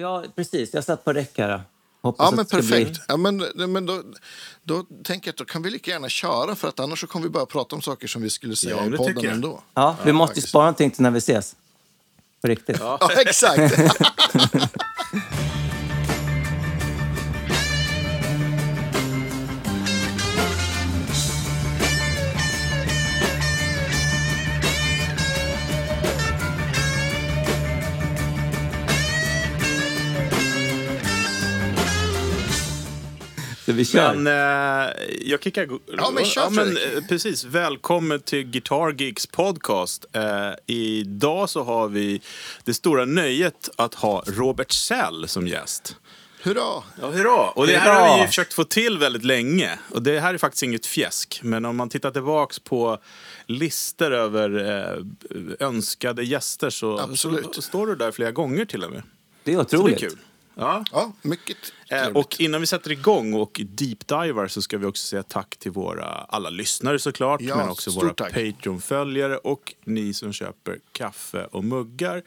Ja, precis. Jag satt på räck här. Hoppas Ja, men ska bli- perfekt. Ja, men men då, då tänker jag att då kan vi lika gärna köra för att annars så kommer vi bara prata om saker som vi skulle säga Ja, i det podden ändå. Ja, vi måste ju faktiskt. spara någonting till när vi ses. På riktigt. Ja, exakt. vi kör. Men eh, jag kickar. Ja, men kör, men, Fredrik. eh, Precis, välkommen till Guitar Geeks podcast. Eh, idag så har vi det stora nöjet att ha Robert Sell som gäst. Hurra! Ja, hurra! Och det här Hurra! har vi ju försökt få till väldigt länge. Och det här är faktiskt inget fjäsk. Men om man tittar tillbaks på listor över eh, önskade gäster så, Absolut. så står du där flera gånger till och med. Det är Så otroligt. det är kul. Ja. Ja, mycket Eh, trevligt. och innan vi sätter igång och deepdivar så ska vi också säga tack till våra alla lyssnare såklart. Ja, men också våra. Patreon-följare och ni som köper kaffe och muggar.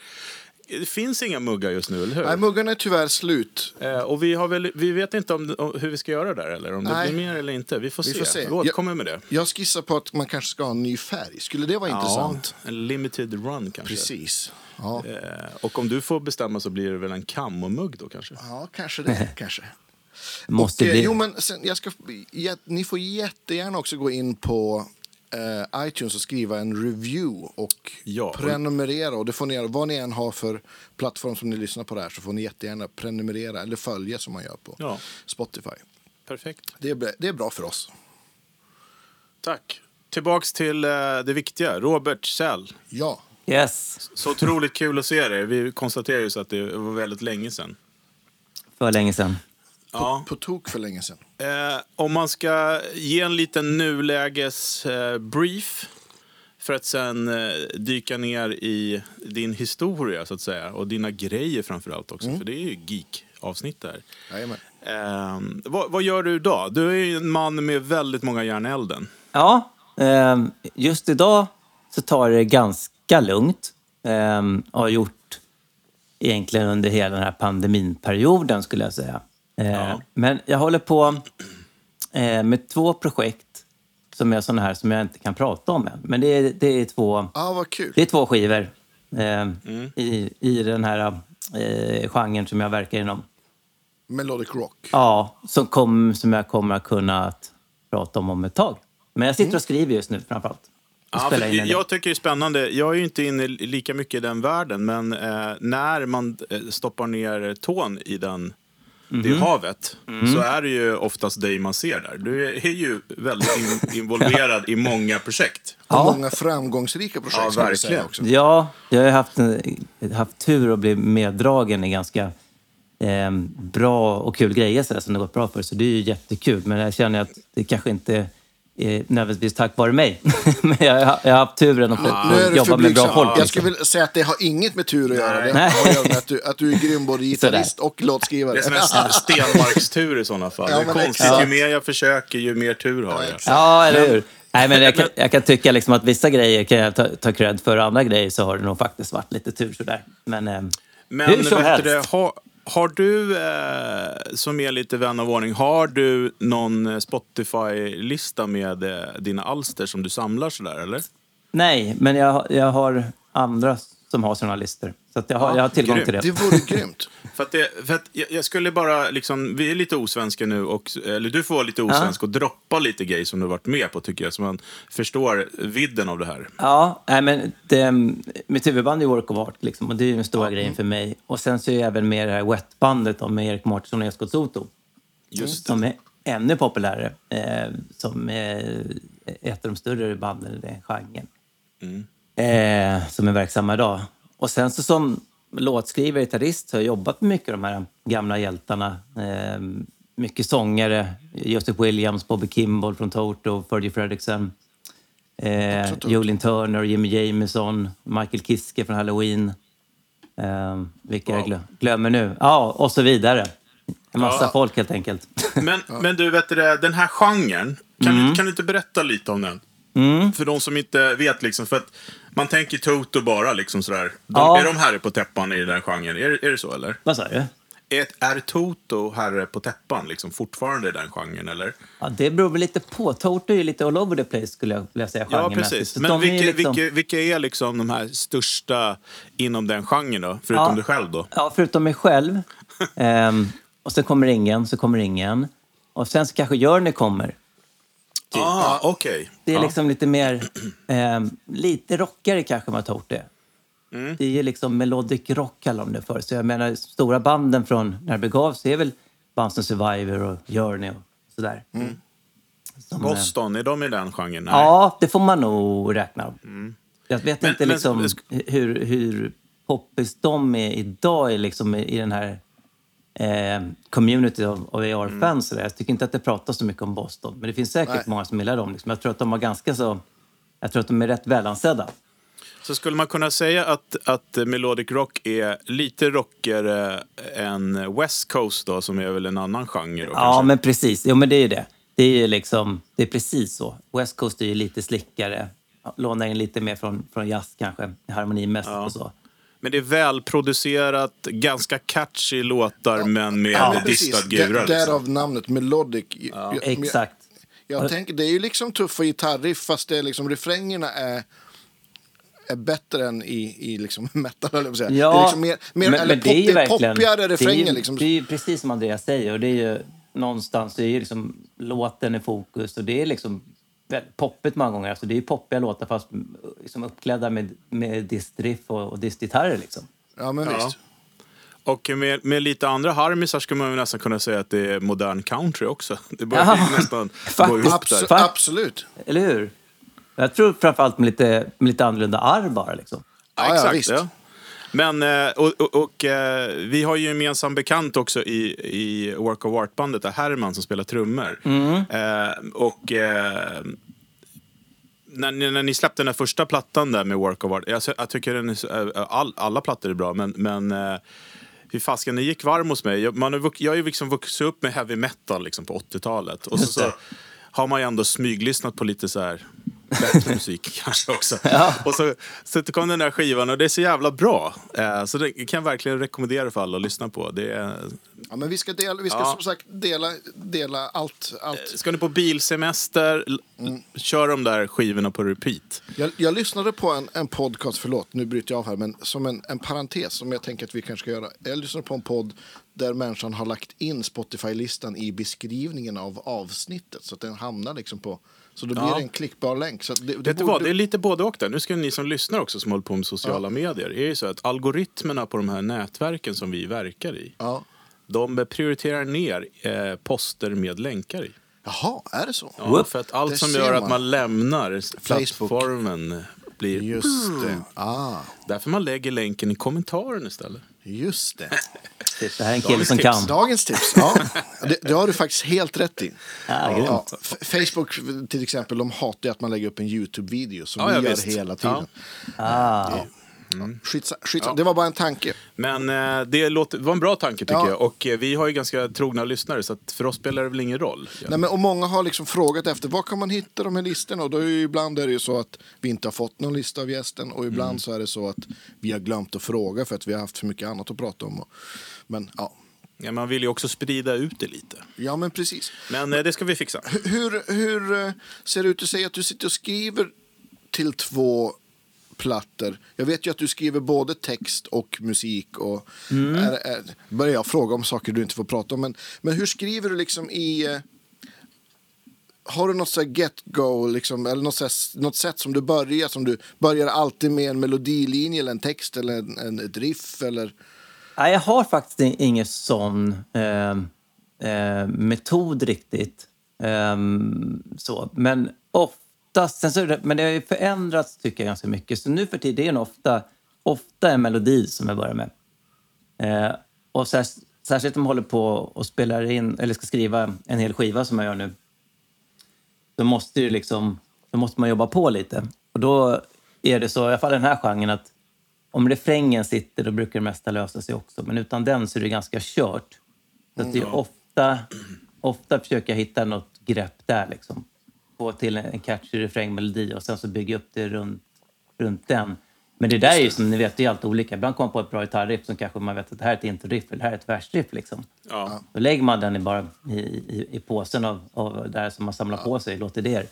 Det finns inga muggar just nu, eller hur? Nej, muggarna är tyvärr slut. Eh, och vi, har väl, vi vet inte om, om hur vi ska göra där eller om det Nej. blir mer eller inte. Vi får Vi se. får se. Vi återkommer med det. Jag skissar på att man kanske ska ha en ny färg. Skulle det vara intressant? Ja, en limited run kanske. Precis. Ja. Eh, och om du får bestämma så blir det väl en kamomugg då kanske? ja, kanske det. kanske. Måste och, eh, bli. Jo, men sen, jag ska, jät- ni får jättegärna också gå in på eh, iTunes och skriva en review och Ja, prenumerera. Och det får ni. Vad ni än har för plattform som ni lyssnar på det här så får ni jättegärna prenumerera eller följa som man gör på Ja. Spotify. Perfekt. Det är, bra- det är bra för oss. Tack. Tillbaks till eh, det viktiga. Robert Sell. Ja. Yes. Så otroligt kul att se dig. Vi konstaterar ju så att det var väldigt länge sedan. För länge sedan. Ja. På tok för länge sedan. Eh, om man ska ge en liten nuläges eh, brief för att sen eh, dyka ner i din historia så att säga och dina grejer framför allt också. För det är ju geek-avsnitt där. Eh, vad, vad gör du idag? Du är ju en man med väldigt många järn i elden. Ja, ehm, just idag så tar det ganska lugnt. Ehm, har gjort egentligen under hela den här pandeminperioden skulle jag säga. Ehm, Ja. Men jag håller på eh, med två projekt som är sådana här som jag inte kan prata om än. Men det är, det är, två, kul. det är två skivor ehm, i, i den här eh, genren som jag verkar inom. Melodic rock. Ja, som, kom, som jag kommer att kunna prata om om ett tag. Men jag sitter och skriver just nu framförallt. Ja, jag tycker det är spännande. Jag är ju inte inne lika mycket i den världen, men eh, när man eh, stoppar ner tån i den, Mhm. det havet Mm. så är det ju oftast dig man ser där. Du är, ju väldigt in, involverad i många projekt. Och Ja. många framgångsrika projekt Ja, verkligen. också. Ja, jag har haft, en, haft tur att bli meddragen i ganska eh, bra och kul grejer så där, som det gått bra för. Så det är ju jättekul. Men jag känner att det kanske inte nödvändigtvis tack vare mig. Men jag, har- jag har haft turen att få, du jobba med bra folk. Jag liksom. skulle vilja säga att det har inget med tur att göra. Det Nej. har att göra med att du, att du är grym både gitarrist och låtskrivare. Det är som en stenmarkstur i sådana fall. Ja, det är konstigt, ju mer jag försöker, ju mer tur har jag. Ja, eller hur? Nej, men jag, kan, jag kan tycka liksom att vissa grejer kan jag ta, ta cred för, andra grejer så har det nog faktiskt varit lite tur sådär. Men, eh, Men hur som helst. du, det, har, har du, eh, som är lite vän av ordning, har du någon eh, Spotify-lista med eh, dina alster som du samlar sådär, eller? Nej, men jag, jag har andra som har såna listor. Så att jag, har, Ja, jag har tillgång grymt. till det. Det vore grymt. För att, det, för att jag, jag skulle bara, liksom, vi är lite osvenska nu, och, eller du får vara lite osvensk och droppa lite grejer som du har varit med på tycker jag, så man förstår vidden av det här. Ja, nej, men det, mitt huvudband är Work of Art liksom, och det är den stora grejen för mig. Och sen så är jag även med i det här Wet-bandet med Erik Mårtensson och Eskil Soto. Just Som är ännu populärare. Eh, som är ett av de större banden i den genren. Eh, som är verksamma idag. Och sen så som låtskrivare, gitarrist, så har jag jobbat med mycket av de här gamla hjältarna. Eh, mycket sångare. Joseph Williams, Bobby Kimball från Toto, Fergie Fredriksson. Eh. Jolin Turner, Jimmy Jameson, Michael Kiske från Halloween. Eh, vilka jag Wow. glö- glömmer nu. Ja, och så vidare. En massa Ja. folk helt enkelt. Men, men du, vet du, det, den här genren, kan, Mm. du, kan du inte berätta lite om den? För de som inte vet, liksom, för att man tänker Toto bara, liksom sådär. De, Ja. Är de här på täppan i den genren? Är, är det så, eller? Vad sa du? är, är Toto herre på täppan liksom, fortfarande i den genren? Eller? Ja, det beror väl lite på. Toto är lite all over the place skulle jag vilja säga. Ja, precis. Men de är vilka, liksom- vilka, vilka är liksom de här största inom den genren då? Förutom Ja. du själv då? Ja, förutom mig själv. Ehm, och sen kommer ingen, så kommer ingen. Och sen så kanske Journey kommer. Ah, okej. Det är ja. liksom lite mer... ehm, lite rockigare kanske vad Toto är. Mm. Det är liksom melodic rock kallar de det för. Så jag menar, stora banden från när det begav sig är väl Bounce and Survivor och Journey och sådär. Som, eh, Boston, är de i den genren? Nej. Ja, det får man nog räkna. Jag vet Men- inte liksom men- hur, hur poppis de är idag i, liksom, i den här eh, community av, av AR-fans. Mm. Jag tycker inte att det pratas så mycket om Boston. Men det finns säkert Nej. många som gillar dem. Liksom. Jag tror att de har ganska så... Jag tror att de är rätt välansedda. Så skulle man kunna säga att, att melodic rock är lite rockigare än West Coast då, som är väl en annan genre? Då, Ja, kanske? men precis. Jo, men det är ju det. Det är ju liksom... Det är precis så. West Coast är ju lite slickare. Lånar in lite mer från, från jazz kanske. Harmonimässigt och så. Men det är välproducerat, ganska catchy låtar, men med Ja, en distad precis. gura. Där- Liksom. Därav namnet Melodic. Jag- jag- Exakt. Jag tänker, det är ju liksom tuffa gitarriff fast det är liksom, refrängerna är, är bättre än i, i liksom metal, eller vad säga. det är liksom mer, mer eller pop, det är poppigare refränger. det är, liksom. det är ju precis som Andreas säger. Och det är ju någonstans, det är ju liksom låten i fokus och det är liksom poppigt många gånger. Alltså det är ju poppiga låtar fast liksom uppklädda med, med distriff och, och distgitarrer liksom. Ja, men Ja. visst. Och med, med lite andra harmisar skulle man ju nästan kunna säga att det är modern country också. Det börjar Ja, nästan gå ihop Abs- där. Fa- absolut. Eller hur? Jag tror framförallt med lite, med lite annorlunda arv bara liksom. Ja, ja, exakt. visst. Ja. Men, eh, och, och, och eh, vi har ju en gemensam bekant också i, i Work of Art-bandet, där Herman som spelar trummor. Mm. Eh, och när, ni- när ni släppte den här första plattan där med Work of Art, jag, jag tycker den är, all, alla plattor är bra, men, men hur fasken, det gick varm hos mig. Jag, man har, jag ju liksom vuxit upp med heavy metal liksom, på 80-talet. Och så, så har man ju ändå smyglyssnat på lite så här bättre musik kanske också. Och så, så kom den där skivan och det är så jävla bra. Eh, så det kan jag verkligen rekommendera för alla att lyssna på. Det är, Ja, men vi ska, dela, vi ska Ja. som sagt dela, dela allt. allt. ska ni på bilsemester, l- kör de där skivorna på repeat. Jag, jag lyssnade på en, en podcast, förlåt nu bryter jag av här, men som en, en parentes som jag tänker att vi kanske ska göra. Jag lyssnade på en podd där människan har lagt in Spotify-listan i beskrivningen av avsnittet så att den hamnar liksom på, så då blir Ja. det en klickbar länk. Så det, det borde- vad, det är lite både och där. Nu ska ni som lyssnar också som håller på med sociala medier. Det är ju så att algoritmerna på de här nätverken som vi verkar i, Ja. de prioriterar ner eh, poster med länkar i. Jaha, är det så? Ja, för att allt Det som gör att man. man lämnar plattformen blir... Just det. Ah, Därför man lägger länken i kommentaren istället. Just det. Det här är en kille Dagens som tips. kan. Dagens tips. Ja, det, det har du faktiskt helt rätt i. Ja. Ja, Facebook till exempel, de hatar ju att man lägger upp en YouTube-video som Ja, vi gör visst. hela tiden. Ah. Skitsa, skitsa. Det var bara en tanke. Men eh, det låter, var en bra tanke tycker Ja. jag. Och eh, vi har ju ganska trogna lyssnare så för oss spelar det väl ingen roll. Nej, men, och många har liksom frågat efter var kan man hitta de här listorna. Och då är ibland är det ju så att vi inte har fått någon lista av gästen. Och ibland Mm. så är det så att vi har glömt att fråga för att vi har haft för mycket annat att prata om. Och, men ja, Ja, man vill ju också sprida ut det lite. ja men precis. Men eh, det ska vi fixa. Hur, hur eh, ser det ut? Du säger att du sitter och skriver till två plattor. Jag vet ju att du skriver både text och musik. Och Mm. är, är, börjar jag fråga om saker du inte får prata om. Men, men hur skriver du liksom i... eh, Har du något så här get go, liksom, eller något, så något sätt som du börjar? Som du börjar alltid med en melodilinje eller en text eller en, en, ett riff? Eller... Nej, jag har faktiskt ingen sån eh, eh, metod riktigt. Ehm, så. Men oftast, sen så, men det har ju förändrats tycker jag ganska mycket. Så nu för tiden är det ofta, ofta en melodi som jag börjar med. Eh, och särs, särskilt om man håller på och spelar in, eller ska skriva en hel skiva som jag gör nu. Då måste, ju liksom, då måste man jobba på lite. Och då är det så, i alla fall i den här genren, att om refrängen sitter då brukar det mesta lösa sig också. Men utan den så är det ganska kört. Så att det är ofta, ofta försöker jag hitta något grepp där. Liksom. Få till en catchy refrängmelodi och sen så bygga upp det runt, runt den. Men det där är ju som ni vet, det är alltid olika. Ibland kommer man på ett bra gitarriff som kanske man vet att det här är ett introriff eller det här är ett versriff. Liksom. Ja. Då lägger man den i, bara i, i, i påsen av, av där som man samlar på sig, låtidéer.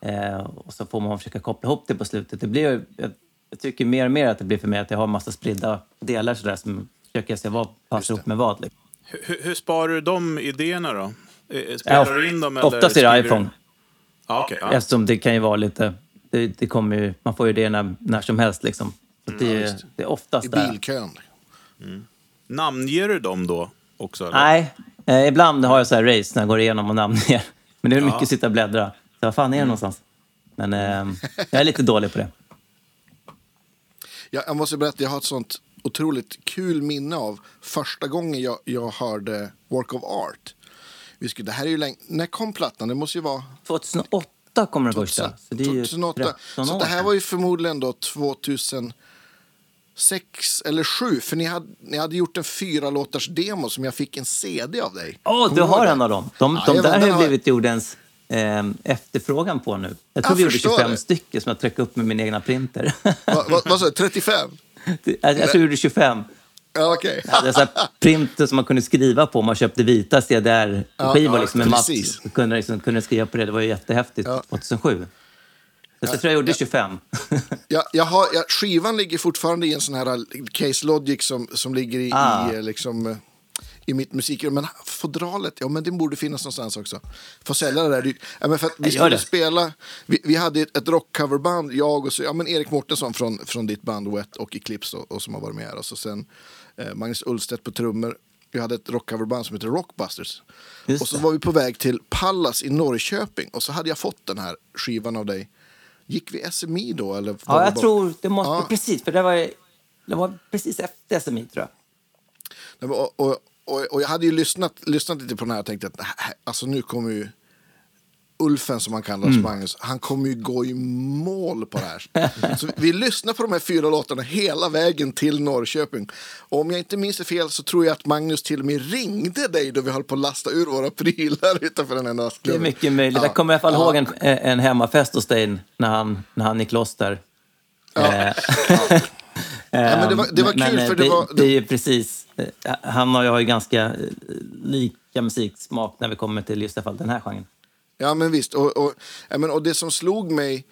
Eh, och så får man försöka koppla ihop det på slutet. Det blir, jag, jag tycker mer och mer att det blir för mig att jag har massa spridda delar sådär som försöker se vad passar ihop med vad. Liksom. Hur, hur sparar du de idéerna då? Eh, Ja, Spelar du in dem? eller oftast är det iPhone. Ja, okej, ja. Eftersom det kan ju vara lite... Det, det kommer ju, man får ju det när, när som helst. Liksom. Så det, är, visst. det är oftast I där. bilkön. Namnger du dem då också? Eller? Nej, eh, ibland har jag så här race när jag går igenom och namnger. Men det är mycket att sitta och bläddra. Så vad fan är det någonstans? Men eh, jag är lite dålig på det. Jag, jag måste berätta, jag har ett sånt otroligt kul minne av första gången jag, jag hörde Work of Art. Vi skulle, det här är ju länge, när kom plattan? Det måste ju vara 2008 kommer den första. Så det är ju 2008. 13 Så det här var ju förmodligen då 2006 eller 7 för ni hade, ni hade gjort en fyra låtars demo som jag fick en CD av dig. Åh, Kommer du har en av dem. De, Ja, de jag där har blivit jordens eh, efterfrågan på nu. Jag tror Jag vi gjorde förstår 25 det. stycken som jag tryckte upp med min egna printer. Vad va, vad sa du, 35? jag, jag tror vi gjorde 25. Ja, okej. Jag hade så printer som man kunde skriva på. Man köpte vita CDR-skivor Ja, liksom, med kunde, liksom, kunde skriva på det. Det var ju jättehäftigt Ja. 2007. Så jag tror jag gjorde 25. Jag, jag har, jag, skivan ligger fortfarande i en sån här eh, Case Logic som, som ligger i, Ah. i, eh, liksom, eh, i mitt musikrum. Men fodralet, ja men det borde finnas någonstans också. Får sälja det där dyrt. Ja, men för att vi skulle spela, vi, vi hade ett, rockcoverband, jag och så, ja, men Erik Mårtensson från, från ditt band Wet och Eclipse och, och som har varit med här. Och så sen Magnus Ullstedt på trummor. Vi hade ett rockcoverband som heter Rockbusters. Just och så det. var vi på väg till Pallas i Norrköping och så hade jag fått den här skivan av dig. Gick vi SMI då? Eller Ja, jag bara- tror det måste... Ja. Precis, för det var, det var precis efter SMI, tror jag. Och, och, och, och jag hade ju lyssnat, lyssnat lite på den här och tänkte att "Nä, alltså nu kommer ju Ulfen som han kallas, Mm. Magnus, han kommer ju gå i mål på det här. så vi lyssnade på de här fyra låtarna hela vägen till Norrköping. Och om jag inte minns det fel så tror jag att Magnus till och med ringde dig då vi höll på att lasta ur våra prylar utanför den här Det är nattklubben. mycket möjligt. Jag kommer i alla fall ihåg en, en hemmafest hos dig när han, när han gick loss där. Eh, Ja, men det var, det var men, kul eh, för det, var... det är ju precis... eh, Han och jag har ju ganska eh, lika musiksmak när vi kommer till just i alla fall den här genren. Ja, men visst. Och, och, ja, men, och det som slog mig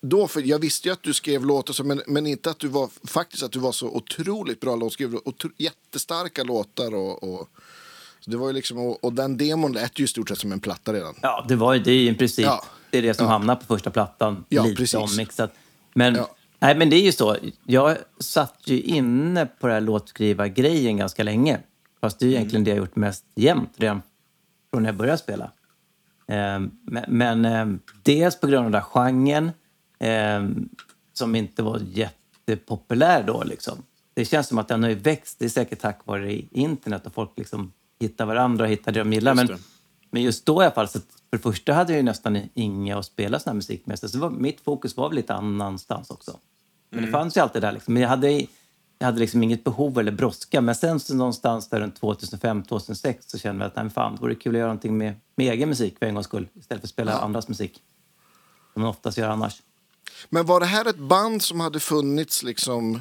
då, för jag visste ju att du skrev låtar, så, men, men inte att du var faktiskt att du var så otroligt bra låtskrivare. Jättestarka låtar och, och det var ju liksom, och, och den demon lät ju i stort sett som en platta redan. Ja, det, var ju, det är ju i princip Ja. det, är det som Ja. hamnar på första plattan. Ja, lite precis. ommixat. Men, Ja. nej, men det är ju så. Jag satt ju inne på den här låtskrivargrejen ganska länge. Fast det är ju egentligen det jag gjort mest jämt redan från när jag började spela. Eh, men men eh, dels på grund av den där genren eh, som inte var jättepopulär då. Liksom. Det känns som att den har växt. Det är säkert tack vare internet och folk liksom hittar varandra och hittar det de gillar. Just Men, det. men just då i alla fall, så för det första hade jag ju nästan inga att spela sån här musik med. Så var, mitt fokus var väl lite annanstans också. Men det fanns ju alltid där. Liksom. Men jag hade, jag hade liksom inget behov eller brådska. Men sen så någonstans där runt 2005-2006 så kände jag att nej, fan, det vore kul att göra någonting med, med egen musik för en gångs skull. Istället för att spela andras musik. Som man oftast gör annars. Men var det här ett band som hade funnits liksom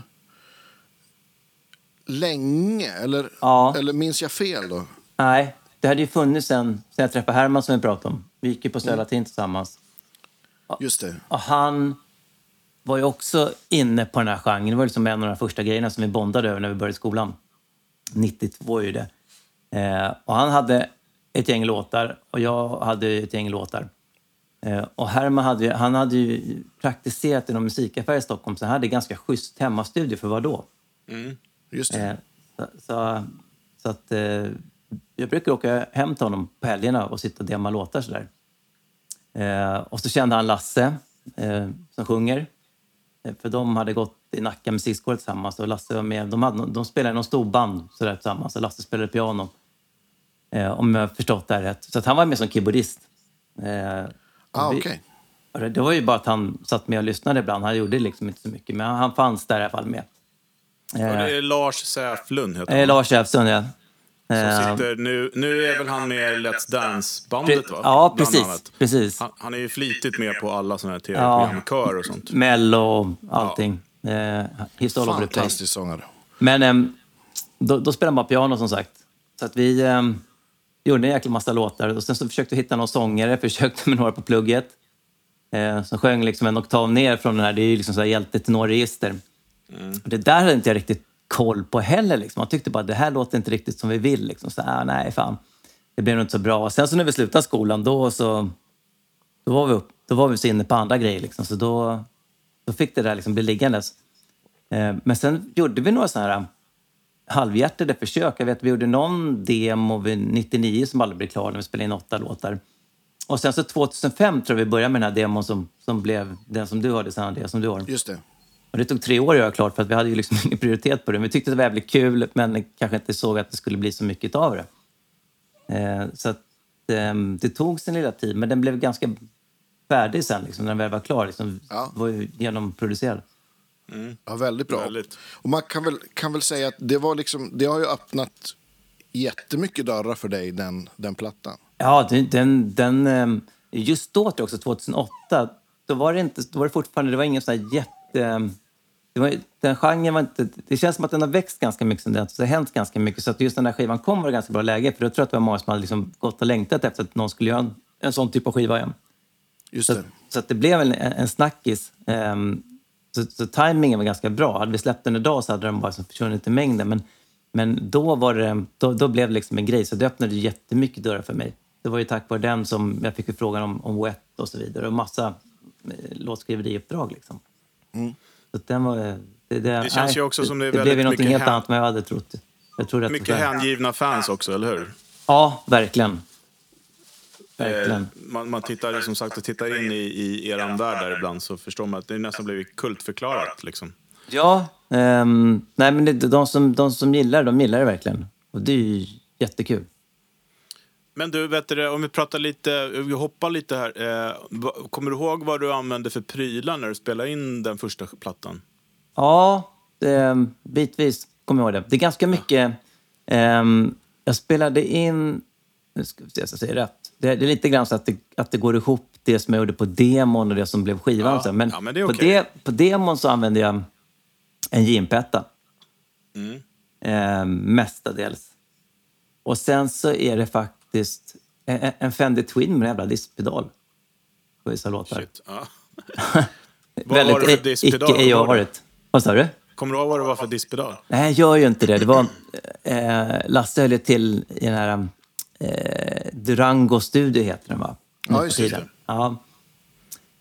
länge? Eller, Ja. eller minns jag fel då? Nej, det hade ju funnits sen, sen jag träffade Herman som vi pratade om. Vi gick ju på Södra Latin tillsammans. Just det. Och han var ju också inne på den här genren. Det var liksom en av de första grejerna som vi bondade över när vi började skolan. 92 är ju det. Eh, och han hade ett gäng låtar och jag hade ett gäng låtar. Eh, och Herman hade, ju- han hade ju praktiserat i någon musikaffär i Stockholm så han hade ganska schysst hemmastudio för vad då? Just det. Eh, så, så, så att, eh, jag brukar åka hem till honom på helgerna och sitta och demma låtar sådär. Eh, och så kände han Lasse eh, som sjunger. Eh, för de hade gått i Nacka musikskola tillsammans och Lasse var med. De, hade, de spelade i någon storband sådär tillsammans och Lasse spelade piano. Eh, om jag har förstått det här rätt. Så att han var med som keyboardist. Eh, Ah, vi- och det- var ju bara att han satt med och lyssnade ibland. Han gjorde liksom inte så mycket, men han, han fanns där i alla fall med. Och det är Lars Säflund heter Eh, han. Lars Jävsund, ja. Som Eh, sitter nu, nu är väl han med i Let's Dance-bandet va? Ja, precis. precis. Han, han är ju flitigt med på alla sådana här tv-program, kör och sånt. Mello och allting. Eh, He's all. Fantastisk sångare. Men ehm, då, då spelade man piano som sagt. Så att vi ehm, gjorde en jäkla massa låtar och sen så försökte vi hitta någon sångare, försökte med några på plugget. Eh, som sjöng liksom en oktav ner från den här, det är ju liksom så här hjälte-tenorregister. Det där hade inte jag riktigt koll på heller. Liksom. Man tyckte bara att det här låter inte riktigt som vi vill. Liksom. Så, ah, nej, fan. Det blev nog inte så bra. Sen så när vi slutade skolan, då så då var vi, upp, då var vi så inne på andra grejer. Liksom. Så då, då fick det där liksom bli liggandes. Eh, men sen gjorde vi några sådana här eh, halvhjärtade försök. Jag vet, vi gjorde någon demo vid 99 som aldrig blev klar när vi spelade in åtta låtar. Och sen så 2005 tror jag vi började med den här demon som, som blev den som du hörde sen, det som du har. Just det. Och det tog tre år att göra klart för att vi hade ju liksom ingen prioritet på det. Vi tyckte det var jävligt kul men kanske inte såg att det skulle bli så mycket av det. Eh, så att, eh, det tog sin lilla tid men den blev ganska färdig sen liksom, när den väl var klar. Liksom, Ja. var ju genomproducerad. Ja, väldigt bra. Väldigt. Och man kan väl, kan väl säga att det, var liksom, det har ju öppnat jättemycket dörrar för dig, den, den plattan. Ja, den, den, ehm, just då, också, 2008, då var det, inte, då var det fortfarande, det var ingen sån här jätte... Det var, den genren var inte... Det känns som att den har växt ganska mycket sen dess. Det har hänt ganska mycket. Så att just den där skivan kom var det ganska bra läge. För då tror jag att det var många som hade liksom gått och längtat efter att någon skulle göra en, en sån typ av skiva igen. Just Så, det. så att det blev en, en snackis. Ehm, så, så timingen var ganska bra. Hade vi släppt den idag så hade den bara försvunnit i mängden. Men, men då, var det, då, då blev det liksom en grej. Så det öppnade jättemycket dörrar för mig. Det var ju tack vare den som jag fick frågan om, om Wet och så vidare. Och massa eh, låtskriveriuppdrag. Liksom. Att den var, det, det, känns ju också som det är det blev väldigt mycket helt annat än vad jag hade trott. Jag tror Mycket hängivna fans också, eller hur? Ja, verkligen. Verkligen. Eh, Man, man tittar som sagt och tittar in i, i eran värld där ibland så förstår man att det nästan blivit kultförklarat. Liksom. Ja, ehm, nej men det, de, som, de som gillar det, de gillar det verkligen. Och det är ju jättekul. Men du, vet du, om vi pratar lite, vi hoppar lite här. Eh, kommer du ihåg vad du använde för prylar när du spelade in den första plattan? Ja, det, bitvis kommer jag ihåg det. Det är ganska mycket... ehm, jag spelade in... Nu ska vi se så jag säger rätt. Det, det är lite grann så att det, att det går ihop det som jag gjorde på demon och det som blev skivan. Ja, sen. Men, ja, men är på, det, på demon så använde jag en JMP-etta. Mm. Ehm, mestadels. Och sen så är det faktiskt en, en Fender Twin med en jävla diskpedal låtar. Shit. Ja. Vad Väldigt var det för diskpedal? icke Kommer du ihåg det? AR-igt. Vad sa du? Kommer du ihåg vad det var för diskpedal? Nej, jag gör ju inte det. Det var... Eh, Lasse höll till i den här... Eh, Durango Studio heter den, va? Ja, just det. Ja.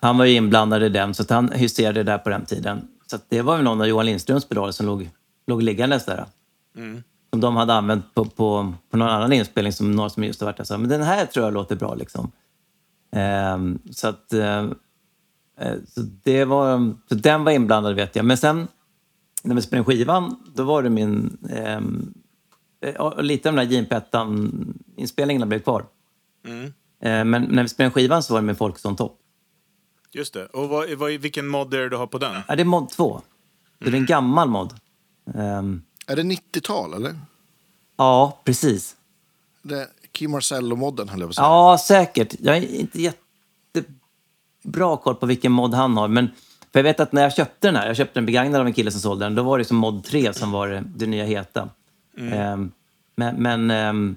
Han var ju inblandad i den, så han huserade där på den tiden. Så det var väl någon av Johan Lindströms pedaler som låg, låg liggandes där. Mm. Som de hade använt på, på, på någon annan inspelning som några som just har varit där sa, men den här tror jag låter bra liksom. Ehm, så att... Eh, eh, så det var, så den var inblandad vet jag. Men sen när vi spelade skivan, då var det min... ehm, eh, lite av den här JP1-inspelningarna blev kvar. Mm. Eh, men när vi spelade skivan så var det min Folkesson Topp. Just det. Och vad, vad, vilken mod är det du har på den? Ja, det är mod 2. Så det är en gammal mod. Ehm, Är det 90-tal eller? ja, precis. Det Kim Marcello-modden höll jag på att säga. Ja, säkert. Jag är inte jättebra koll på vilken mod han har. Men för jag vet att när jag köpte den här, jag köpte den begagnad av en kille som sålde den, då var det som mod 3 som var det, det nya heta. Ehm, men men ehm,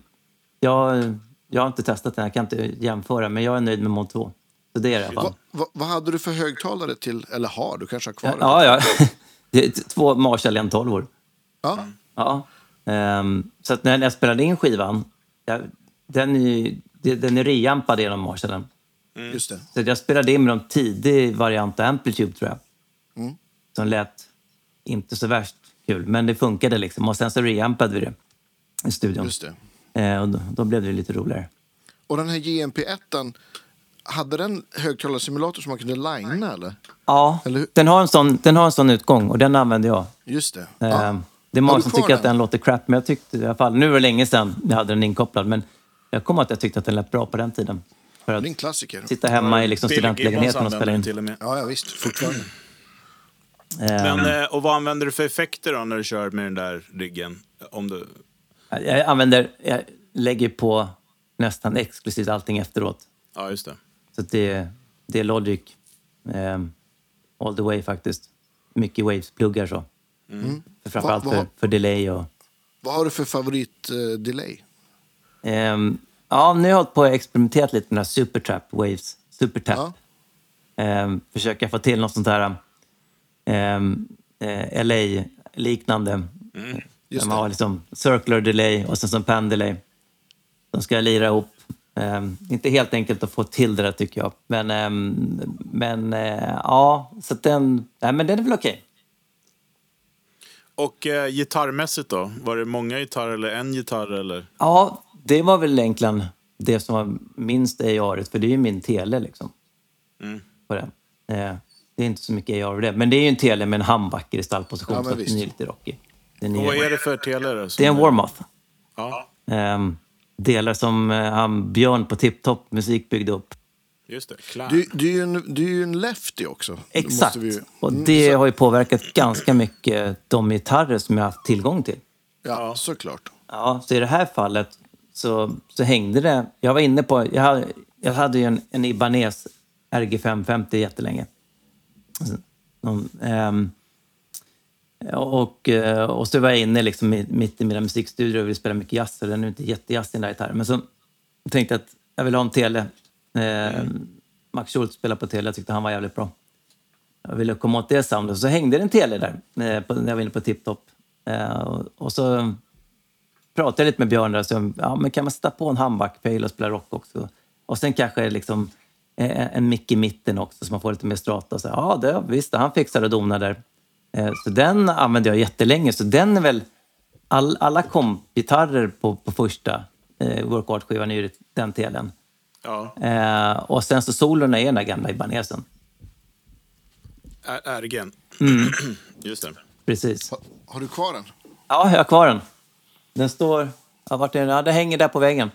jag, jag har inte testat den, jag kan inte jämföra, men jag är nöjd med mod 2. Så det är det i alla fall. Va, va, vad hade du för högtalare till, eller har, du kanske har kvar det? Ja, ja. Två Marshall 112 ja. Ja. Ehm, så när jag spelade in skivan, jag, den är, den är reampad genom Marshallen. Just det. Så jag spelade in med någon tidig variant av Amplitude tror jag. Mm. Som lät inte så värst kul, men det funkade liksom. Och sen så reampade vi det i studion. Just det. Eh, och då, då blev det lite roligare. Och den här JMP1, hade den högtalarsimulator som man kunde linea eller? Ja, Eller den har, en sån, den har en sån utgång och den använder jag. Just det. Eh, Ja. Det är många som tycker att den? den låter crap, men jag tyckte i alla fall, nu var det länge sedan jag hade den inkopplad, men jag kommer att jag tyckte att den lät bra på den tiden. För Det att är en klassiker. sitta hemma i liksom Bill Gibbons studentlägenheten och spela in. den till och med. Ja, ja visst. Fortfarande. Eh, Men, eh, och vad använder du för effekter då när du kör med den där riggen? Om du... Jag använder, jag lägger på nästan exklusivt allting efteråt. Ja, just det. Så det, det är Logic eh, all the way faktiskt. mycket Waves-pluggar så. Mm. Framförallt Va- va- för, för delay och... Vad har du för favorit-delay? Ehm, ja, nu har jag hållit på och experimenterat lite med den här Supertrap Waves. Supertap. Ja. Ehm, försöka få till något sånt här ehm, eh, LA-liknande. Där man har liksom circular delay och sen som pan delay. De ska lira ihop. Ehm, inte helt enkelt att få till det där tycker jag. Men, men eh, ja, så den, nej, men den är väl okej. Och eh, gitarrmässigt då? Var det många gitarrer eller en gitarr? Eller? Ja, det var väl egentligen det som var minst AR, för det är ju min tele liksom. Mm. På den. Eh, det är inte så mycket AR över det, men det är ju en tele med en handbacker i stallposition, Ja, så att den är lite rockig. Den Och vad är, är det för tele? då det är en Warmoth. Ja, Ehm, delar som eh, han Björn på Tiptop Musik byggde upp. Just det. Clan. Du, du, är ju en, du är ju en lefty också. Exakt. måste vi ju- Och Mm, det så- har ju påverkat ganska mycket de gitarrer som jag har haft tillgång till. Ja, såklart. Ja, så i det här fallet så, så hängde det. Jag var inne på, jag hade, jag hade ju en, en Ibanez RG550 jättelänge. Någon, ehm, och, eh, och så var jag inne liksom i, mitt i mina musikstudier och ville spela mycket jazz. Och den är inte jättejazz den där gitarren. Men så tänkte jag att jag vill ha en tele. Eh, Max Schultz spelade på tele, jag tyckte han var jävligt bra. Jag ville komma åt det soundet. Så hängde det en tele där eh, när jag var inne på Tiptop. Eh, och, så pratade jag lite med Björn där, så, ja, men kan man sätta på en handbackpejl och spela rock också? Och sen kanske liksom en mick i mitten också så man får lite mer strata. Så, ja, det, visst, han fixar och donar där. Så den använde jag jättelänge, så den är väl... All, alla kompgitarrer på, på första eh, workout-skivan är ju den telen. Ja, Eh, och sen så solorna är den där gamla Ibanesen. RG'n. Mm. Just det. Precis. Ha, har du kvar den? Ja, jag har kvar den. Den står... Ja, vart är den? Ja, den hänger där på väggen.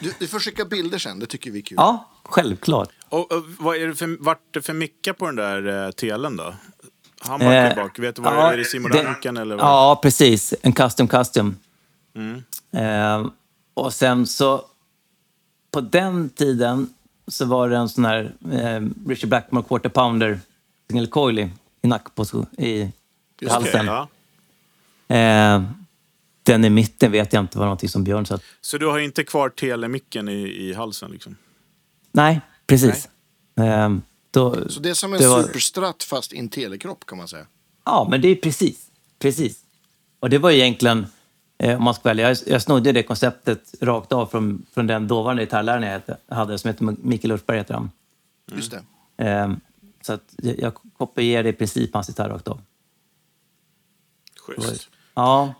Du, du får skicka bilder sen, det tycker vi är kul. ja, självklart. Och, och vad är det för, vart det för mickar på den där eh, telen då? Handbacken Eh, bak, vet du vad ja, är det? Simon eller vad? Ja, precis. En custom custom. Mm. Eh, och sen så... På den tiden så var det en sån här eh, Richard Blackmore Quarter Pounder single coil i, i nackposition, i, Just halsen. det, ja. Eh, den i mitten vet jag inte var någonting som Björn sa. att- Så du har inte kvar telemicken i, i halsen liksom? Nej, precis. Eh, då, Så det är som en var- superstratt fast i en telekropp kan man säga. Ja, men det är precis. Precis. Och det var egentligen, om man ska välja, jag, jag snodde det konceptet rakt av från, från den dåvarande gitarrläraren jag hade, som heter Mikael Ulfberg heter han. Just det. Eh, så att jag, kopierade i princip hans gitarr rakt av. Schysst. Ja,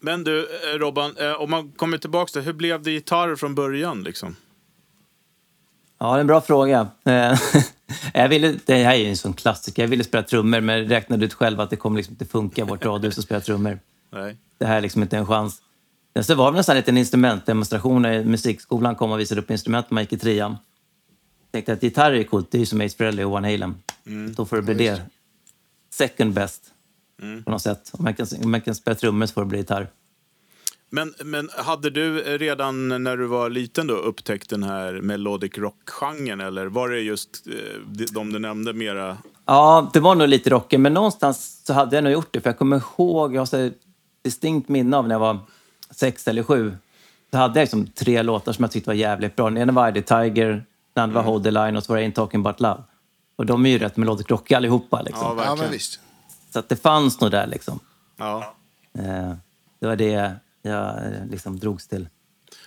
Men du, eh, Robban, eh, om man kommer tillbaka till hur blev det gitarr från början liksom? ja det är en bra fråga. Eh, jag ville, det här är ju en sån klassiker. Jag ville spela trummor, men räknade ut själv att det kommer liksom inte funka vårt radhus att spela trummor. Nej. Det här är liksom inte en chans. Så var det nästan en liten instrumentdemonstration när musikskolan kom och visade upp instrument när man gick i trean. Tänkte att gitarr är coolt, det är ju som Ace Frehley och Van Halen. Då får det bli det. Second best, på något sätt. Om man kan, om man kan spela trummor så får det bli gitarr. Men, men hade du redan när du var liten då upptäckt den här melodic rock-genren eller var det just eh, de- du nämnde mera? Ja, det var nog lite rocken, men någonstans så hade jag nog gjort det. För jag kommer ihåg, jag har distinkt minne av när jag var sex eller sju. Så hade jag liksom tre låtar som jag tyckte var jävligt bra. Den ena var I Tiger, den andra var Hold the Line och så var det Ain't Talking About Love. Och de är ju rätt melodic rockiga allihopa. Liksom. Ja, Ja, verkligen. men visst. Så att det fanns nog där liksom. Ja. Eh, det var det jag eh, liksom drogs till.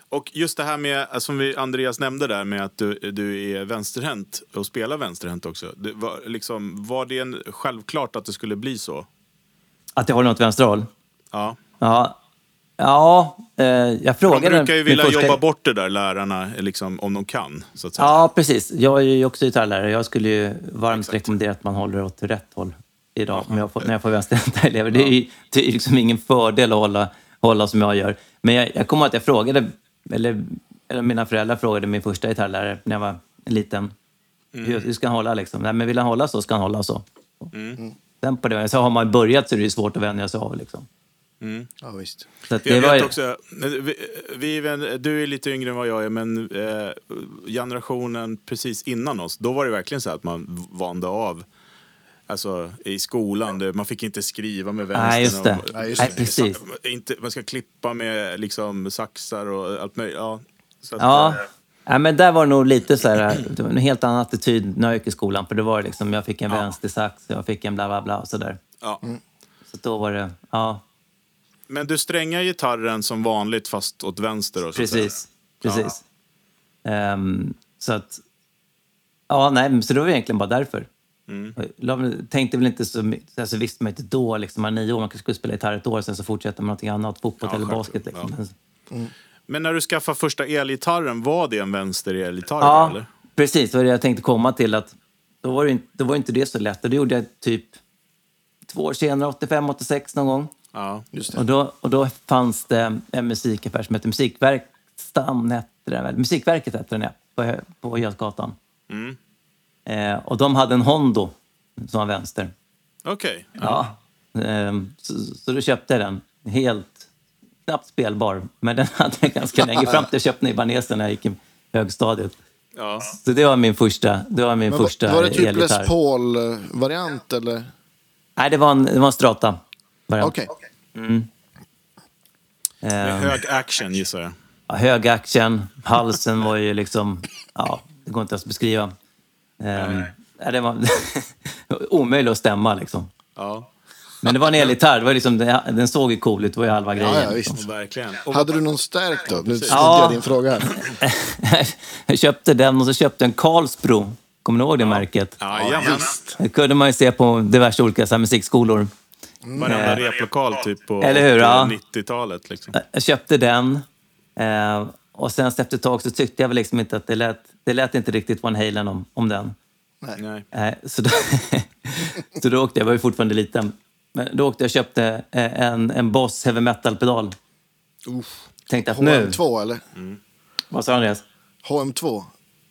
Och just det här med, eh, som vi, Andreas nämnde där med att du, du är vänsterhänt och spelar vänsterhänt också. Det var, liksom, var det en, självklart att det skulle bli så? Att jag håller något vänsterhåll? Ja. Ja, ja eh, jag De frågade... brukar ju vilja första- jobba bort det där, lärarna, liksom, om de kan. Så att säga. Ja, precis. Jag är ju också gitarrlärare. Jag skulle ju varmt Exakt. rekommendera att man håller åt rätt håll idag jag får, när jag får vänsterhänta elever. Det är ju det är liksom ingen fördel att hålla, hålla som jag gör. Men jag, jag kommer att jag frågade, eller, eller mina föräldrar frågade min första gitarrlärare när jag var liten. Hur, hur ska han hålla liksom? Nej, men vill han hålla så ska han hålla så. Sen på det, så har man börjat så är det ju svårt att vänja sig av. Liksom. Ja, visst. Så att Jag det vet var, ju- också, vi, vi, du är lite yngre än vad jag är, men eh, generationen precis innan oss, då var det verkligen så att man vande av Alltså i skolan, det, man fick inte skriva med vänstern. Nej, just det. och- Nej, just Nej, det. precis. Inte, man ska klippa med liksom saxar och allt möjligt. Ja, så att, Ja. eh, Ja, men där var det nog lite så här, det var en helt annan attityd när jag gick i skolan. För det var liksom, jag fick en vänstersax, jag fick en bla bla bla och sådär. ja. Så då var det, ja, Men du strängar gitarren som vanligt fast åt vänster? Och precis. Precis. Ehm, så att, ja, nej, men så det var egentligen bara därför. Jag la- tänkte väl inte så mycket, alltså visste man inte då, liksom, man är nio år, man kanske skulle spela gitarr ett år, sen så fortsätter man någonting annat, fotboll Ja, eller basket. Liksom. Ja. Men- Men när du skaffade första elgitarren, var det en vänster elgitarr? Ja, Eller? precis. Det var det jag tänkte komma till. att Då var det inte, då var inte det så lätt. Och det gjorde jag typ två år senare, 85, 86 någon gång. Ja. Just det. Och då, och då fanns det en musikaffär som hette Musikverkstan, hette det väl? Musikverket hette den, ja, på, på Götgatan. Mm. Eh, och de hade en Hondo som var vänster. Okej. Ja. Ehm, så, så då köpte jag den. Helt knappt spelbar. Men den hade jag ganska länge. Fram till jag köpte den i Ibanesen när jag gick i högstadiet. Ja. Så det var min första, det var min Men första var det typ elgitarr. Les Paul-variant eller? Nej, det var en, det var en strata. variant. Okej. Med Ehm, hög action gissar jag. ja, hög action, halsen var ju liksom... Ja, det går inte ens att beskriva. Ehm, ja, det var omöjligt att stämma liksom. Ja, Men det var en elgitarr, det var liksom, den såg ju cool ut, det var ju halva grejen. Ja, ja, visst. verkligen. Och, Hade du någon stärk då? Nu snodde Ja. jag din fråga här. jag köpte den och så köpte jag en Karlsbro. Kommer ni ihåg det märket? ja, ja, visst. Det kunde man ju se på diverse olika så här, musikskolor. Varenda replokal typ på Eller hur, ja. 90-talet. Liksom. Jag köpte den. Eh, och sen efter ett tag så tyckte jag väl liksom inte att det lät, det lät inte riktigt Van Halen om, om den. Nej. Eh, så, då, så då åkte jag, jag var ju fortfarande liten, men då åkte jag och köpte eh, en, en Boss heavy metal-pedal. Tänkte att nu... HM2 eller? Vad sa Andreas? HM2?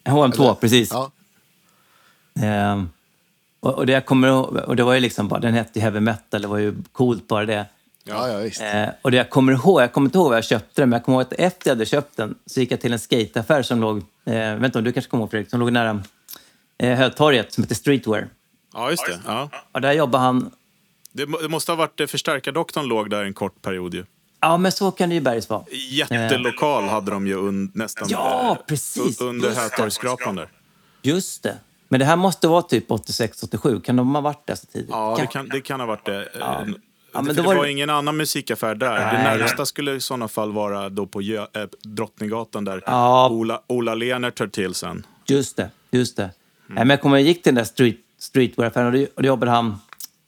HM2, Eller? precis. Ja. Ehm, och, och, det jag kommer och det var ju liksom bara, den hette heavy metal, det var ju coolt bara det. Ja, ja, visst. Eh, och det jag kommer ihåg, jag kommer inte ihåg var jag köpte den, men jag kommer ihåg att efter jag hade köpt den så gick jag till en skateaffär som låg, eh, inte om du kanske kommer ihåg Fredrik, som låg nära eh, Hötorget som heter Streetwear. Ja, just det. Ja. Och där jobbade han, Det, det måste ha varit eh, förstärkardoktorn låg där en kort period ju. ja men så kan det ju bergis vara. Jättelokal hade de ju un, nästan Ja, eh, precis. under. Hötorgsskrapan där. Just det. Men det här måste vara typ 86-87, kan de ha varit där så tidigt? Ja, det kan, det kan ha varit det. Ja. men för då det var var det- ingen annan musikaffär där. det Nej, närmsta skulle i sådana fall vara då på Gö, äh, Drottninggatan där Ja. Ola, Ola Lehnert hör till sen. Just det, just det. Nej, men jag kommer jag gick till den där street, streetwear-affären och då jobbade han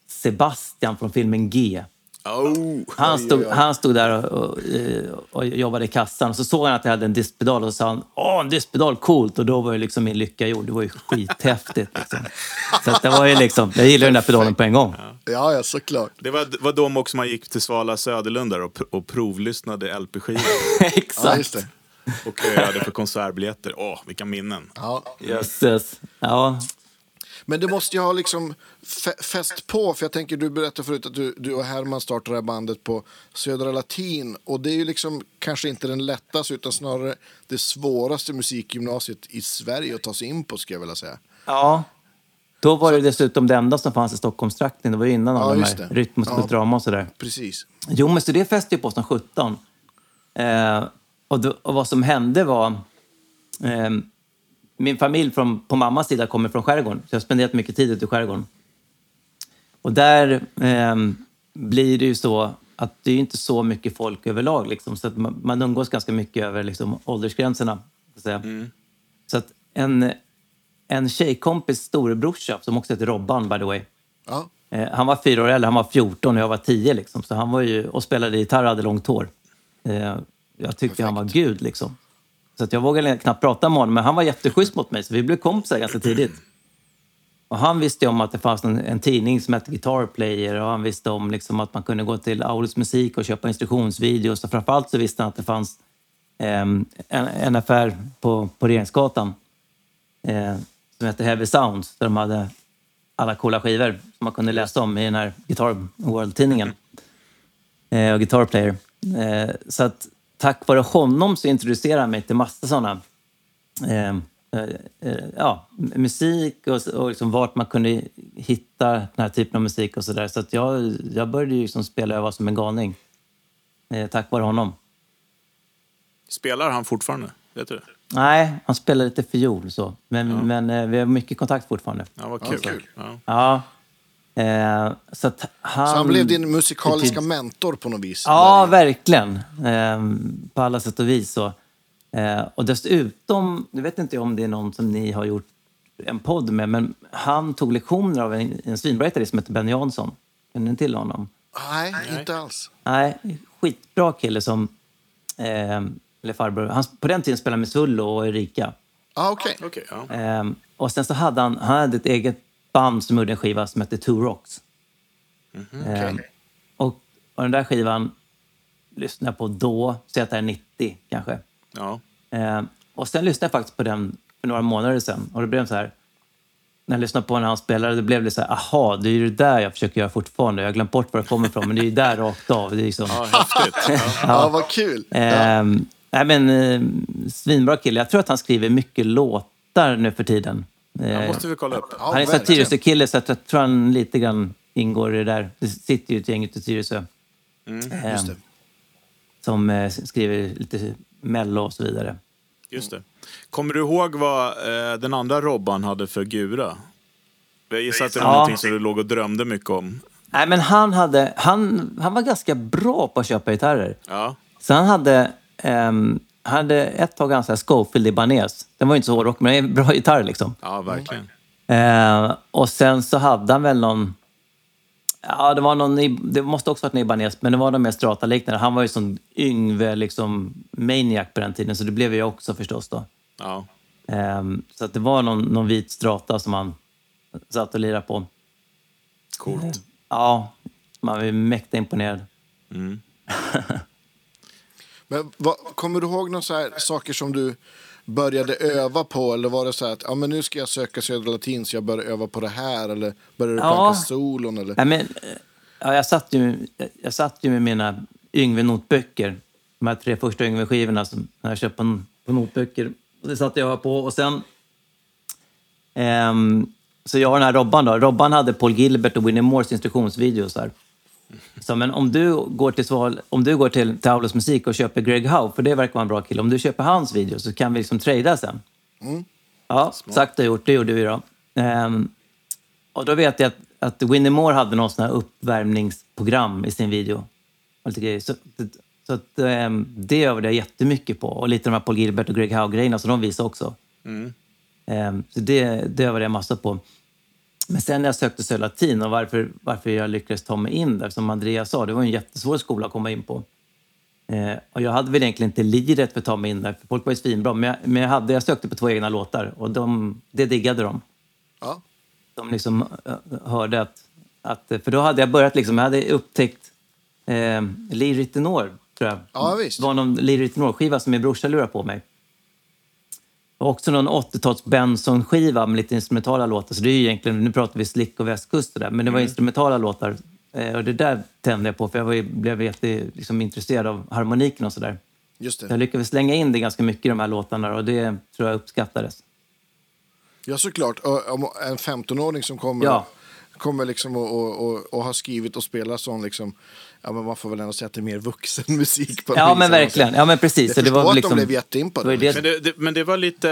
Sebastian från filmen G. Oh. Han stod, han stod där och, och, eh, och jobbade i kassan och så såg han att jag hade en diskpedal och så sa han Åh, en diskpedal, coolt! Och då var ju liksom min lycka gjord. Det var ju skithäftigt. Liksom. Så det var ju liksom, jag gillade den där pedalen på en gång. Ja, ja, såklart. Det var, var de också man gick till Svala Söderlund där och, och provlyssnade LP-skivor Ja, Exakt. just det. och köade för konsertbiljetter. Åh, vilka minnen! Ja. Jösses. Ja, Men det måste ju ha liksom fäst på, för jag tänker du berättade förut att du, du och Herman startade det här bandet på Södra Latin och det är ju liksom kanske inte den lättaste utan snarare det svåraste musikgymnasiet i Sverige att ta sig in på skulle jag vilja säga. ja. Då var det dessutom det enda som fanns i Stockholmstrakten. Det var ju innan Ja, alla de här. Rytm och Ja. drama och sådär. Precis. Jo, men så det fäste ju på som 17. Eh, och, då, och vad som hände var... Eh, min familj från, på mammas sida kommer från skärgården, så jag har spenderat mycket tid ute i skärgården. Och där eh, blir det ju så att det är inte så mycket folk överlag. Liksom, så att man, man umgås ganska mycket över liksom, åldersgränserna. Så, att säga. så att en, en tjejkompis storebrorsa, som också heter Robban by the way, Ja. Eh, han var fyra år äldre, han var 14 och jag var 10 liksom. Så han var ju, och spelade gitarr och hade långt hår. Eh, jag tyckte han var gud liksom. Så att jag vågade knappt prata med honom, men han var jätteschysst mot mig så vi blev kompisar ganska tidigt. Och han visste om att det fanns en, en tidning som hette Guitar Player och han visste om liksom att man kunde gå till Aulus musik och köpa instruktionsvideos. Och framförallt så visste han att det fanns eh, en, en affär på, på Regeringsgatan eh, som hette Heavy Sounds där de hade alla coola skivor som man kunde läsa om i den här Guitar World-tidningen. Eh, och Guitar Player. Eh, så att tack vare honom så introducerade han mig till massa sådana eh, eh, eh, ja, musik och, och liksom vart man kunde hitta den här typen av musik och sådär. Så att jag, jag började ju liksom spela öva som en galning. Eh, tack vare honom. Spelar han fortfarande? Vet du? Nej, han spelar lite fiol så. Men, men eh, vi har mycket kontakt fortfarande. Ja, vad kul. kul. Ja. Ja. Eh, så att han... Så han blev din musikaliska betyd- mentor på något vis? Ja, Där. verkligen. Eh, på alla sätt och vis. Så. Eh, och dessutom, nu vet inte jag om det är någon som ni har gjort en podd med, men han tog lektioner av en, en svinbra gitarrist som heter Ben Jansson. Känner ni till honom? Nej, inte alls. Nej, skitbra kille som... Eh, eller farbror. Han, på den tiden spelade med Sullo och Erika. Ah, okej. Okej, ja. Ehm, och sen så hade han, han hade ett eget band som gjorde en skiva som hette Two Rocks. Ehm, och, och den där skivan lyssnade jag på då, säg att det är 90 kanske. ja. Ehm, och sen lyssnade jag faktiskt på den för några månader sedan. Och det blev så här, när jag lyssnade på när han spelade, det blev det så här, aha, det är ju det där jag försöker göra fortfarande. Jag har glömt bort var det kommer ifrån, men det är ju där rakt av. Det är liksom, ja, häftigt. Ja. Ja, vad kul. Ja. Ehm, nej, men, eh, svinbra kille. Jag tror att han skriver mycket låtar nu för tiden. Det Eh, måste vi kolla upp. Ja, han är verkligen. Tyresö-kille så att jag tror han lite grann ingår i det där. Det sitter ju ett gäng ute i Tyresö eh, Just det. som eh, skriver lite mello och så vidare. Just det. Kommer du ihåg vad eh, den andra Robban hade för gura? Jag gissar att det var Ja. någonting som du låg och drömde mycket om. Nej, men han, hade, han, han var ganska bra på att köpa gitarrer. Ja, Så han hade, ehm, hade ett tag ganska Schofield Ibanez. Den var ju inte så hårdrock, men det är en bra gitarr liksom. ja verkligen. Eh, och sen så hade han väl någon... Ja, det, var någon, i- det måste också varit en Ibanez, men det var de mer strata-liknande. Han var ju sån Yngve, liksom, maniac på den tiden, så det blev jag också förstås då. Ja. Ehm, så att det var någon, någon vit strata som han satt och lirade på. Coolt. Ja, man var ju mäkta imponerad. Men vad, kommer du ihåg några saker som du började öva på? Eller var det så här att ja, men nu ska jag söka Södra Latin så jag börjar öva på det här? Eller började du Ja. planka solon? Eller? Nej, men, ja, jag, satt ju, jag satt ju med mina Yngve-notböcker. De här tre första Yngve-skivorna som jag köpte på, på notböcker. Och det satt jag på. Och sen... ehm, så jag och den här Robban då. Robban hade Paul Gilbert och Winnie Moores instruktionsvideos där. Så, men om du går till, Sval, om du går till, till Aulos musik och köper Greg Howe, för det verkar vara en bra kille. Om du köper hans video så kan vi liksom trada sen. Ja, sagt och gjort. Det gjorde vi då. Ehm, och då vet jag att, att Winnie Moore hade någon sån här uppvärmningsprogram i sin video. Och lite grejer. Så, så att, ehm, det övade jag jättemycket på. Och lite de här Paul Gilbert och Greg Howe-grejerna som de visade också. Ehm, så det, det övade jag massa på. Men sen när jag sökte Södra Latin och varför, varför jag lyckades ta mig in där, som Andreas sa, det var en jättesvår skola att komma in på. Eh, och jag hade väl egentligen inte liret för att ta mig in där, för folk var ju svinbra. Men, jag, men jag, hade, jag sökte på två egna låtar och de, det diggade de Ja. de liksom eh, hörde att, att... För då hade jag börjat liksom, jag hade upptäckt eh, Lee Ritenour, tror jag. Ja, visst. Det var någon Lee Ritenour-skiva som min brorsa lurade på mig. Och också någon 80-tals Benson-skiva med lite instrumentala låtar. Så det är ju egentligen, nu pratar vi slick och västkust och där, men det var instrumentala låtar. Eh, och det där tände jag på, för jag var blev jätte, liksom, intresserad av harmoniken och sådär. Just Jag lyckades slänga in det ganska mycket i de här låtarna och det tror jag uppskattades. Ja, såklart. En 15-åring som kommer, Ja. Kommer liksom och, och, och, och har skrivit och spelat sån liksom, ja men man får väl ändå säga att det är mer vuxen musik. På Ja, men verkligen. Ja, men precis. Jag Så det var att liksom, de blev det var jätteimpade. ju det Men det, det, men det var lite,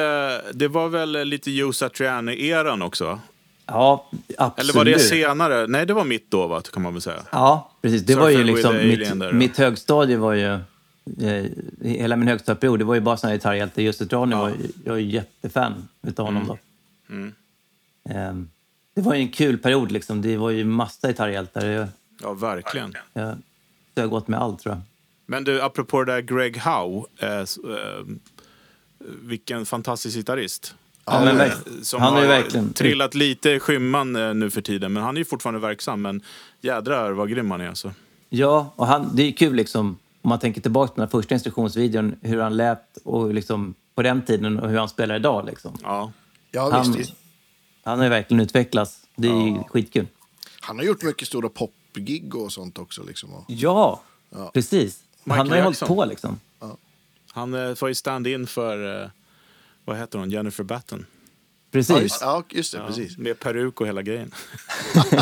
det var väl lite Joe Satriani-eran också? Ja, absolut. Eller var det senare? Nej, det var mitt då, va, kan man väl säga. Ja, precis. Det var ju Surfing liksom, mitt, där, ja. mitt högstadie var ju... Eh, hela min högstadieperiod, det var ju bara såna här gitarrhjältar. Just Trani var ju- jag är jättefan utav honom då. Mm. Ehm, det var ju en kul period liksom. Det var ju massa gitarrhjältar. Jag, Ja, verkligen. jag sög åt med allt tror jag. Men du, apropå det där Greg Howe. Eh, eh, vilken fantastisk gitarrist. Ja, men Eh, som han har verkligen... trillat lite i skymman eh, nu för tiden. Men han är ju fortfarande verksam. Men jädrar vad grym han är alltså. Ja, och han, det är ju kul liksom, om man tänker tillbaka på den här första instruktionsvideon, hur han lät och liksom, på den tiden och hur han spelar idag. Liksom. Ja. Ja, Han, visst. Han har ju verkligen utvecklats. Det är ju skitkul. Han har gjort mycket stora popgig och sånt också. Liksom. Och, Ja, precis. Michael han har ju Jackson. hållit på liksom. Han eh, var ju stand-in för, eh, vad heter hon, Jennifer Batten. Ja, Precis. just, ja, just det. Ja, Precis. Med peruk och hela grejen.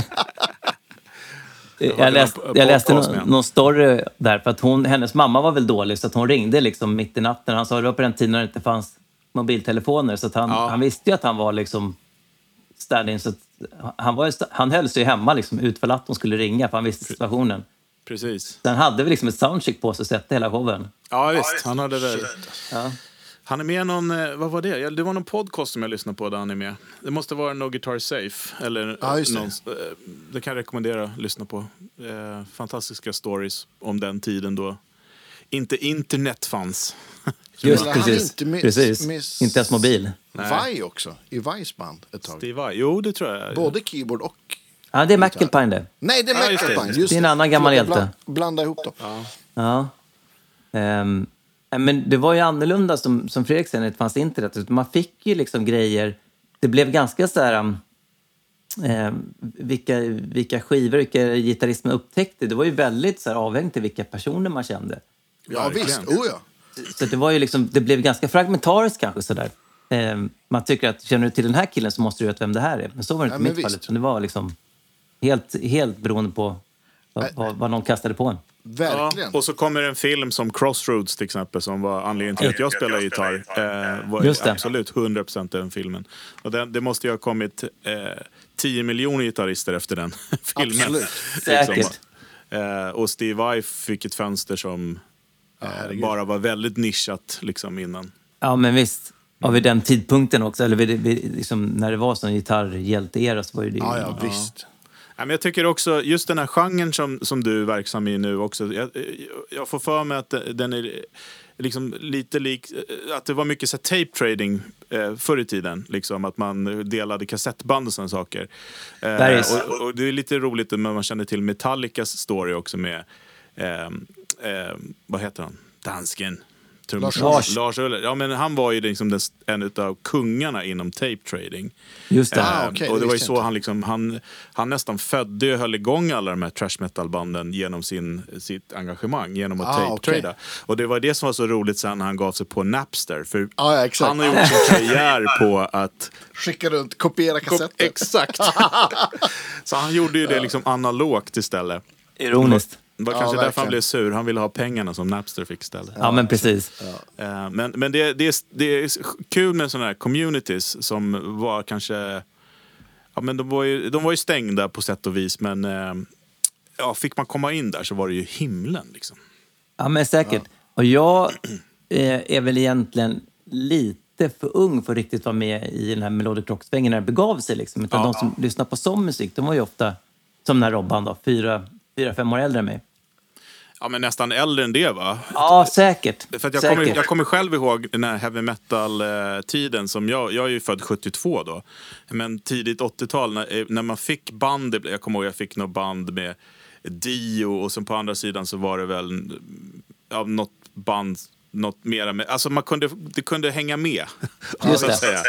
Jag, läst, jag läste någon, någon story där, för att hon, hennes mamma var väl dålig så att hon ringde liksom mitt i natten. Han sa det var på den tiden när det inte fanns mobiltelefoner så att han, Ja. han visste ju att han var liksom stand-in. Så att han, var ju, han höll sig hemma liksom, utför att hon skulle ringa för han visste situationen. Precis. Sen hade vi liksom ett soundcheck på sig och sett hela showen. Ja, visst. Han hade väl... Ja. Han är med i någon, eh, vad var det? Det var någon podcast som jag lyssnade på där han är med. Det måste vara No Guitar Safe. Eller Ja, någon, eh, det kan jag rekommendera att lyssna på. Eh, fantastiska stories om den tiden då inte internet fanns. Just Men han precis. inte miss- precis. miss- Inte ens mobil. Vai också, i Vais band ett tag. Steve Vai. Jo, det tror jag. Både keyboard och... Ja, det är McAlpine det. Nej, det är Ja, just det. Just Det är en annan gammal hjälte. bland- Blanda ihop dem. Ja. Ehm, men det var ju annorlunda som, som Fredrik säger när det fanns internet. Man fick ju liksom grejer. Det blev ganska så här... um, ehm, vilka, vilka skivor, vilka gitarrister man upptäckte. Det var ju väldigt så här, avhängigt till vilka personer man kände. Ja, Verkligen. visst. Oh, ja. Så det, var ju liksom, det blev ganska fragmentariskt kanske. sådär. Ehm, man tycker att känner du till den här killen så måste du veta vem det här är. Men så var det inte Ja, i mitt fall. det var liksom helt, helt beroende på vad, vad, vad någon kastade på en. Verkligen. Ja, och så kommer en film som Crossroads till exempel som var anledningen till att jag spelar gitarr. Eh, var Just det. absolut 100% den filmen. Och den, det måste ju ha kommit eh, 10 miljoner gitarrister efter den filmen. Absolut. Säkert. Eh, och Steve Vai fick ett fönster som eh, herregud. bara var väldigt nischat liksom innan. Ja, men visst. Ja, vid den tidpunkten också, eller vid, vid, liksom, när det var sån gitarrhjälte-era så var ju det... Ja, ja, visst. Ja, men jag tycker också, just den här genren som, som du är verksam i nu också. Jag, jag får för mig att den är liksom lite lik, att det var mycket så tape trading eh, förr i tiden. Liksom, att man delade kassettband och sådana saker. Eh, och, och det är lite roligt när man känner till Metallicas story också med, eh, eh, vad heter han, dansken? Trummis- Lars. Lars Uller. Ja, men han var ju liksom den, en av kungarna inom tape trading. Just det. Ah, Eh, okej, och det var ju så han, liksom, han, han nästan födde och höll igång alla de här trash metal-banden genom sin, sitt engagemang, genom att Ah, tape-trada. okej. Och det var det som var så roligt sen när han gav sig på Napster. För Ja, ja, exakt. han har gjort sin karriär på att... Skicka runt, kopiera kassetter. Exakt! så han gjorde ju det liksom analogt istället. Ironiskt. Det var Ja, kanske därför verkligen. han blev sur. Han ville ha pengarna som Napster fick istället. Ja, men precis. Eh, Men, men det, det, är, det är kul med sådana här communities som var kanske... Ja, men de, var ju, de var ju stängda på sätt och vis, men eh, ja, fick man komma in där så var det ju himlen. Liksom. Ja, men säkert. Och jag eh, är väl egentligen lite för ung för att riktigt vara med i den här Melodic Rock-svängen när det begav sig. Liksom. Utan Ja. de som lyssnar på sån musik, de var ju ofta, som den här Robban då, fyra, fyra, fem år äldre än mig. Ja, men nästan äldre än det, va? Ja, säkert. För jag, säkert. kommer, jag kommer själv ihåg den här heavy metal-tiden. som jag, jag är ju född 72 då. Men tidigt 80-tal när, eh, när man fick band. Jag kommer ihåg jag fick något band med Dio och sen på andra sidan så var det väl ja, något band något mera med, alltså man kunde, det kunde hänga med. Just så att säga.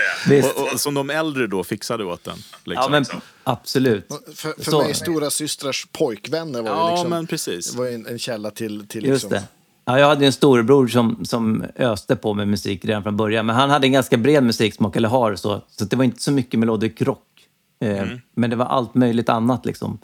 Och, och, som de äldre då fixade åt den. Liksom. Ja, men absolut. För, för Så. mig, stora systrars pojkvänner var ju Ja, liksom, men precis. var en, en källa till, till Just liksom, det. Ja, jag hade en storebror som, som öste på med musik redan från början. Men han hade en ganska bred musiksmak, eller har så. Så det var inte så mycket melodic rock. Eh, Men det var allt möjligt annat liksom.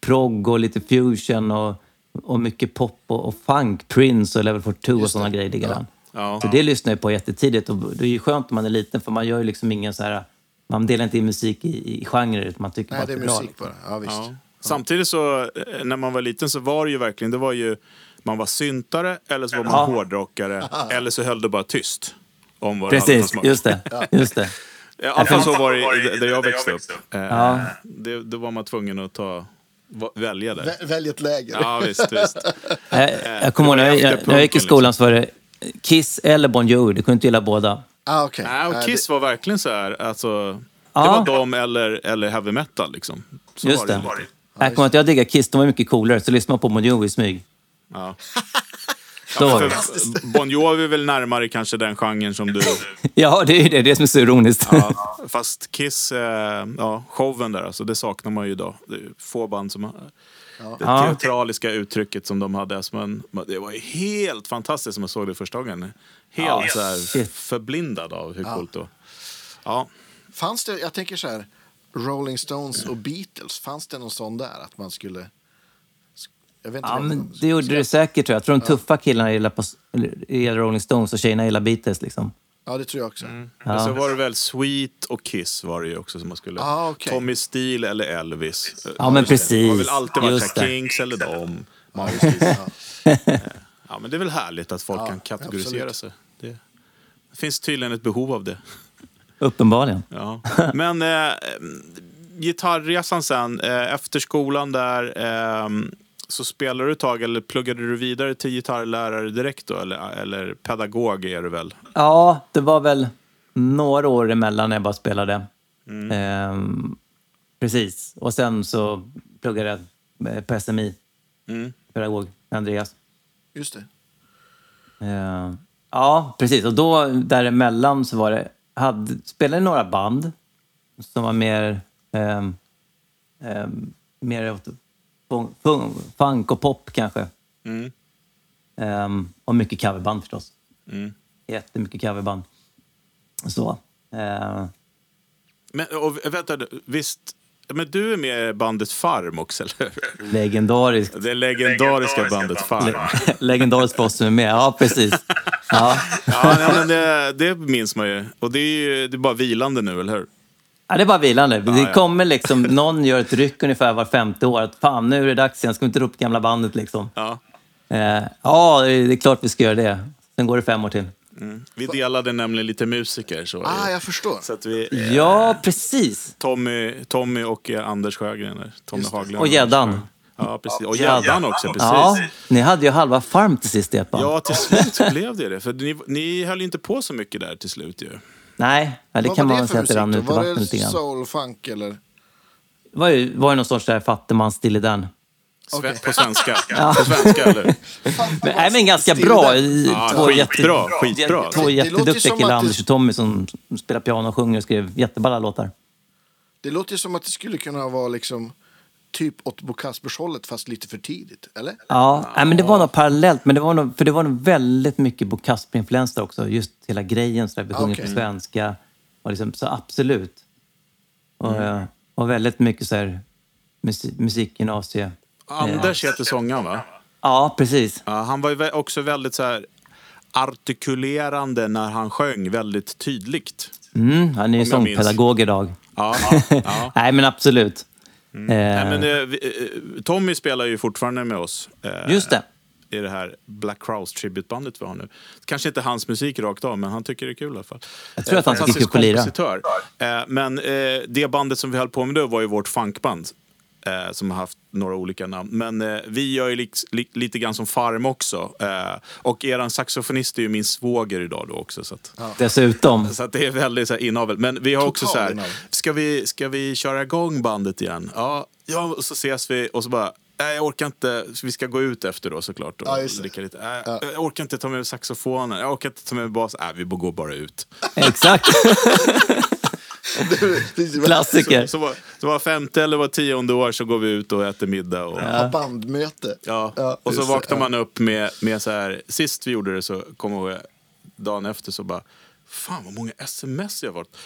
Prog och lite fusion och, och mycket pop och, och funk. Prince och Level 42 och sådana grejer liggade han. Ja. Så det lyssnade jag på jättetidigt. Och det är ju skönt när man är liten för man gör ju liksom ingen så här... Man delar inte in musik i, i genrer utan man tycker Nej, bara det är bra. musik bara. Ja, visst. Ja. Samtidigt så, eh, när man var liten så var det ju verkligen, det var ju, man var syntare eller så var man Ja. hårdrockare eller så höll det bara tyst. Om vad det Precis, smak. just det. Just det. I alla fall så var det där jag växte upp. Eh, Ja. det, då var man tvungen att ta, välja där. Vä- Välj ett läger. Ja, visst, visst. Jag, jag kommer ihåg när jag, efter när jag gick i skolan så var det Kiss eller Bon Jovi. Du kunde inte gilla båda. Ah, okay. Nej, och Kiss var verkligen så här, alltså, det Ja. var de eller, eller heavy metal liksom. Så Just var det. lite. Jag kommer ihåg att jag diggade Kiss. De var mycket coolare. Så lyssnade man på Bon Jovi i smyg. Ja. Då var det. För Bon Jovi är väl närmare kanske den genren som du... Ja, det är det. Det är som är så ironiskt. Ja, fast Kiss, eh, ja, showen där, alltså, det saknar man ju idag. Det är få band som har- Det Ja. teatraliska uttrycket som de hade. Alltså man- det var ju helt fantastiskt när man såg det första gången. Helt Ja, så här, förblindad av hur coolt det var. Ja. Fanns det, jag tänker så här, Rolling Stones och Beatles, fanns det någon sån där? Att man skulle... Jag vet inte Ja, men det gjorde det säkert tror jag. Jag tror de tuffa killarna gillar, på, gillar Rolling Stones och tjejerna gillar Beatles liksom. ja, det tror jag också. Men så var det väl Sweet och Kiss var det ju också som man skulle... Ah, okej. Tommy Steele eller Elvis. Ja, men precis. Det har väl alltid varit. Kinks eller dem. Marius Kiss. Ja, men det är väl härligt att folk Ja, kan kategorisera absolut. sig. Det, det finns tydligen ett behov av det. Uppenbarligen. Ja. Men eh, gitarrresan sen, eh, efter skolan där, eh, så spelade du ett tag eller pluggade du vidare till gitarrlärare direkt då? Eller, eller pedagog är du väl? Ja, det var väl några år emellan när jag bara spelade. Ehm, precis. Och sen så pluggade jag eh, på SMI, Mm. pedagog, Andreas. Just det. Ehm, ja, precis. Och då däremellan så var det, hade, spelade några band som var mer, ehm, ehm, mer åt funk och pop kanske. Mm. Ehm, och mycket coverband förstås. Mm. Jättemycket coverband. Så. Ehm, Men och, vänta, visst, men du är med i bandet Farm också, eller legendariskt. Det legendariska bandet Farm. Legendariskt för oss som är med. Ja, precis. Ja. Ja, men det, det minns man ju. Och det är ju det är bara vilande nu, eller hur? Ja, det är bara vilande. Det ja. kommer liksom, någon gör ett ryck ungefär var femte år. Att fan, nu är det dags igen. Ska vi inte ropa gamla bandet liksom? Ja. Eh, ja, det är klart vi ska göra det. Sen går det fem år till. Vi delade nämligen lite musiker. Så, Ah, jag förstår. så att vi, eh, Ja, precis. Tommy, Tommy och eh, Anders Sjögren. Tommy Haglund. Och Gäddan. Ja, precis. Och Gäddan också, precis. Ja, ni hade ju halva Farm till sist band. Ja, till slut blev det det. För ni, ni höll inte på så mycket där till slut ju. Nej, ja, det Vad kan var man säga att det rann ut i Var vattnet lite det grann. soul, funk eller? Det var ju, var ju någon sorts där fattigmans. Sve- Okej. På svenska. På svenska, eller? Men, nej, men ganska bra. I- Ja, två skitbra, skitbra. Två Det- det jätteduktiga som killar, det- Anders och Tommy, som spelar piano och sjunger och skrev jätteballa låtar. Det låter ju som att det skulle kunna vara liksom typ Otto Kaspershållet fast lite för tidigt, eller? Ja, nej, men det var nog parallellt, men det var nog, för det var nog väldigt mycket Bo Kasper-influenser också. Just hela grejen, så där, vi sjunger Okej. på svenska. Och liksom, så absolut. Och, Mm. eh, och väldigt mycket så här, musik, musikgymnasie. Anders heter sångaren, va? Ja, precis. Ja, han var ju också väldigt så här artikulerande när han sjöng väldigt tydligt. Mm, han är ju sångpedagog idag. Ja, ja. nej, men absolut. Eh, Nej, men, eh, eh, Tommy spelar ju fortfarande med oss. eh, Just det. I det här Black Crowes tributbandet vi har nu. Kanske inte hans musik rakt av, men han tycker det är kul i alla fall. Jag tror att han tycker Fantastisk kul att lira. kompositör. Eh, Men eh, det bandet som vi höll på med då var ju vårt funkband. eh, Som har haft några olika namn. Men eh, vi gör ju li, li, lite grann som Farm också. Eh, Och eran saxofonist är ju min svåger idag då också. Så att, Dessutom. så att det är väldigt så här, inavel. Men vi har också så här, inavel. ska vi, ska vi köra igång bandet igen? Ja, ja och så ses vi och så bara, nej jag orkar inte, vi ska gå ut efter då såklart. Och Ja, just det. dricka lite. Äh, Jag orkar inte ta med saxofonen, jag orkar inte ta med bas. Nej, vi går bara ut. Exakt. Klassiker. Så var, så var femte eller var tionde år så går vi ut och äter middag. Och, ja. Ha bandmöte. och så just det. vaknar man upp med, med så här, sist vi gjorde det så kommer jag ihåg, dagen efter så bara, fan vad många sms jag har fått.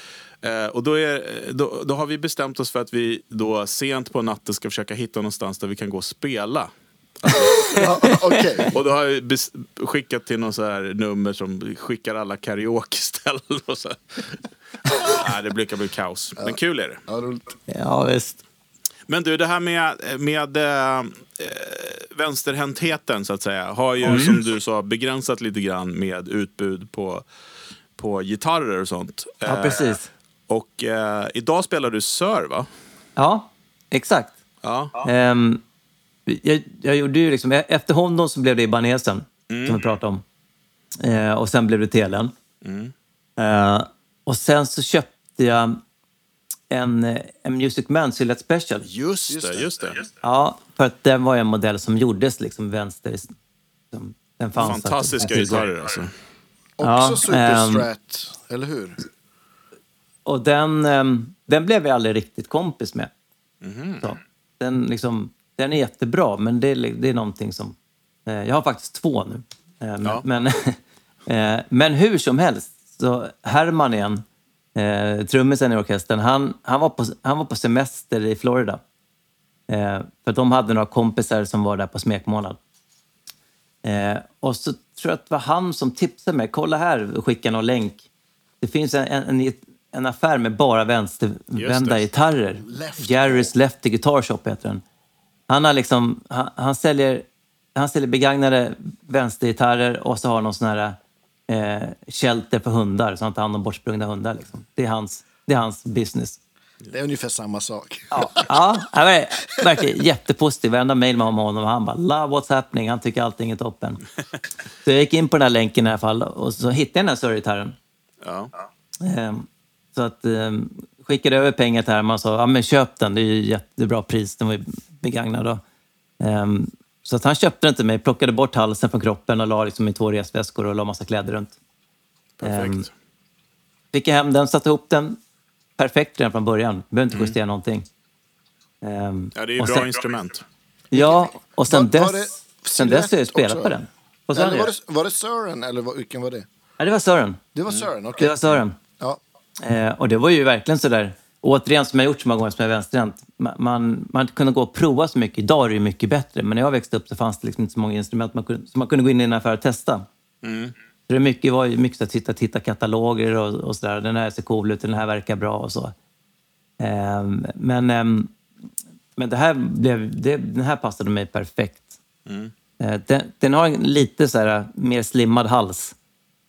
Eh, och då, är, då, då har vi bestämt oss för att vi då sent på natten ska försöka hitta någonstans där vi kan gå och spela. Ja, Okej. Och då har jag skickat till någon så här nummer som skickar alla karaoke-ställen. Och så. här. Nej, det brukar bli kaos. Men kul är det. Ja, visst. Men du, det här med, med äh, vänsterhäntheten så att säga har ju som du sa begränsat lite grann med utbud på, på gitarrer och sånt. Ja, Eh, precis. och eh, idag spelar du Sör va? Ja, exakt. Ja. Ehm, jag, jag gjorde ju liksom, efter honom så blev det Ibanesen, som vi pratade om. Eh, och sen blev det Telen. Eh, och sen så köpte jag en, en Music Man Silhouette Special. Just, det, just det. Ja, för att den var en modell som gjordes liksom vänster. Som, den fanns att- Fantastiska gitarrer alltså. Också Ja, Superstrat, eller hur? Och den, ehm, den blev jag aldrig riktigt kompis med. Mhm. Så, den, liksom, den är jättebra, men det är, det är någonting som... Eh, jag har faktiskt två nu. Eh, men, Ja. men, eh, men hur som helst, så Herman igen, eh, trummisen i orkestern, han, han, var på, han var på semester i Florida. Eh, för de hade några kompisar som var där på smekmånad. Eh, och så tror jag att det var han som tipsade mig. Kolla här och skickade någon länk. Det finns en, en, en affär med bara vänstervända gitarrer. Lefty. Gary's Lefty Guitar Shop heter den. Han, har liksom, han, han, säljer, han säljer begagnade vänstergitarrer och så har han någon sån här eh, shelter för hundar, så han tar hand om bortsprungna hundar. Liksom. Det, är hans, det är hans business. Det är ungefär samma sak. Ja, ja han ver- verkar jättepositiv. Varenda mejl man har med honom, han bara “Love what's happening”. Han tycker allting är toppen. Så jag gick in på den här länken i alla fall och så hittade jag den här surgitarren. Ja. Ehm, så att ehm, skickade över pengar till Herman och sa ja, men köp den, det är ju jättebra pris, den var ju begagnad. Då. Ehm, så att han köpte den till mig, plockade bort halsen från kroppen och la liksom i två resväskor och la massa kläder runt. Perfekt. Ehm, Fick jag hem den, satte ihop den perfekt redan från början. Behövde inte justera någonting. Ehm, ja, det är ju bra sen- instrument. Ja, och sen Var- var dess, det sen dess har jag spelat också? på den. Sa Eller var, det, var det Sören eller vad- vilken var det? Ja, det var Sören. Det var Sören, okej. Det var Sören. Ja. Eh, och det var ju verkligen sådär, återigen som jag gjort så många gånger som jag är vänsterhänt, man, man, man kunde gå och prova så mycket. Idag är det ju mycket bättre, men när jag växte upp så fanns det liksom inte så många instrument man kunde, så man kunde gå in i en affär och testa. Så det mycket, var ju mycket att titta, titta kataloger och, och sådär. Den här ser cool ut, den här verkar bra och så. Ehm, men, ehm, men det här blev, det, den här passade mig perfekt. Eh, den, den har en lite så här, mer slimmad hals.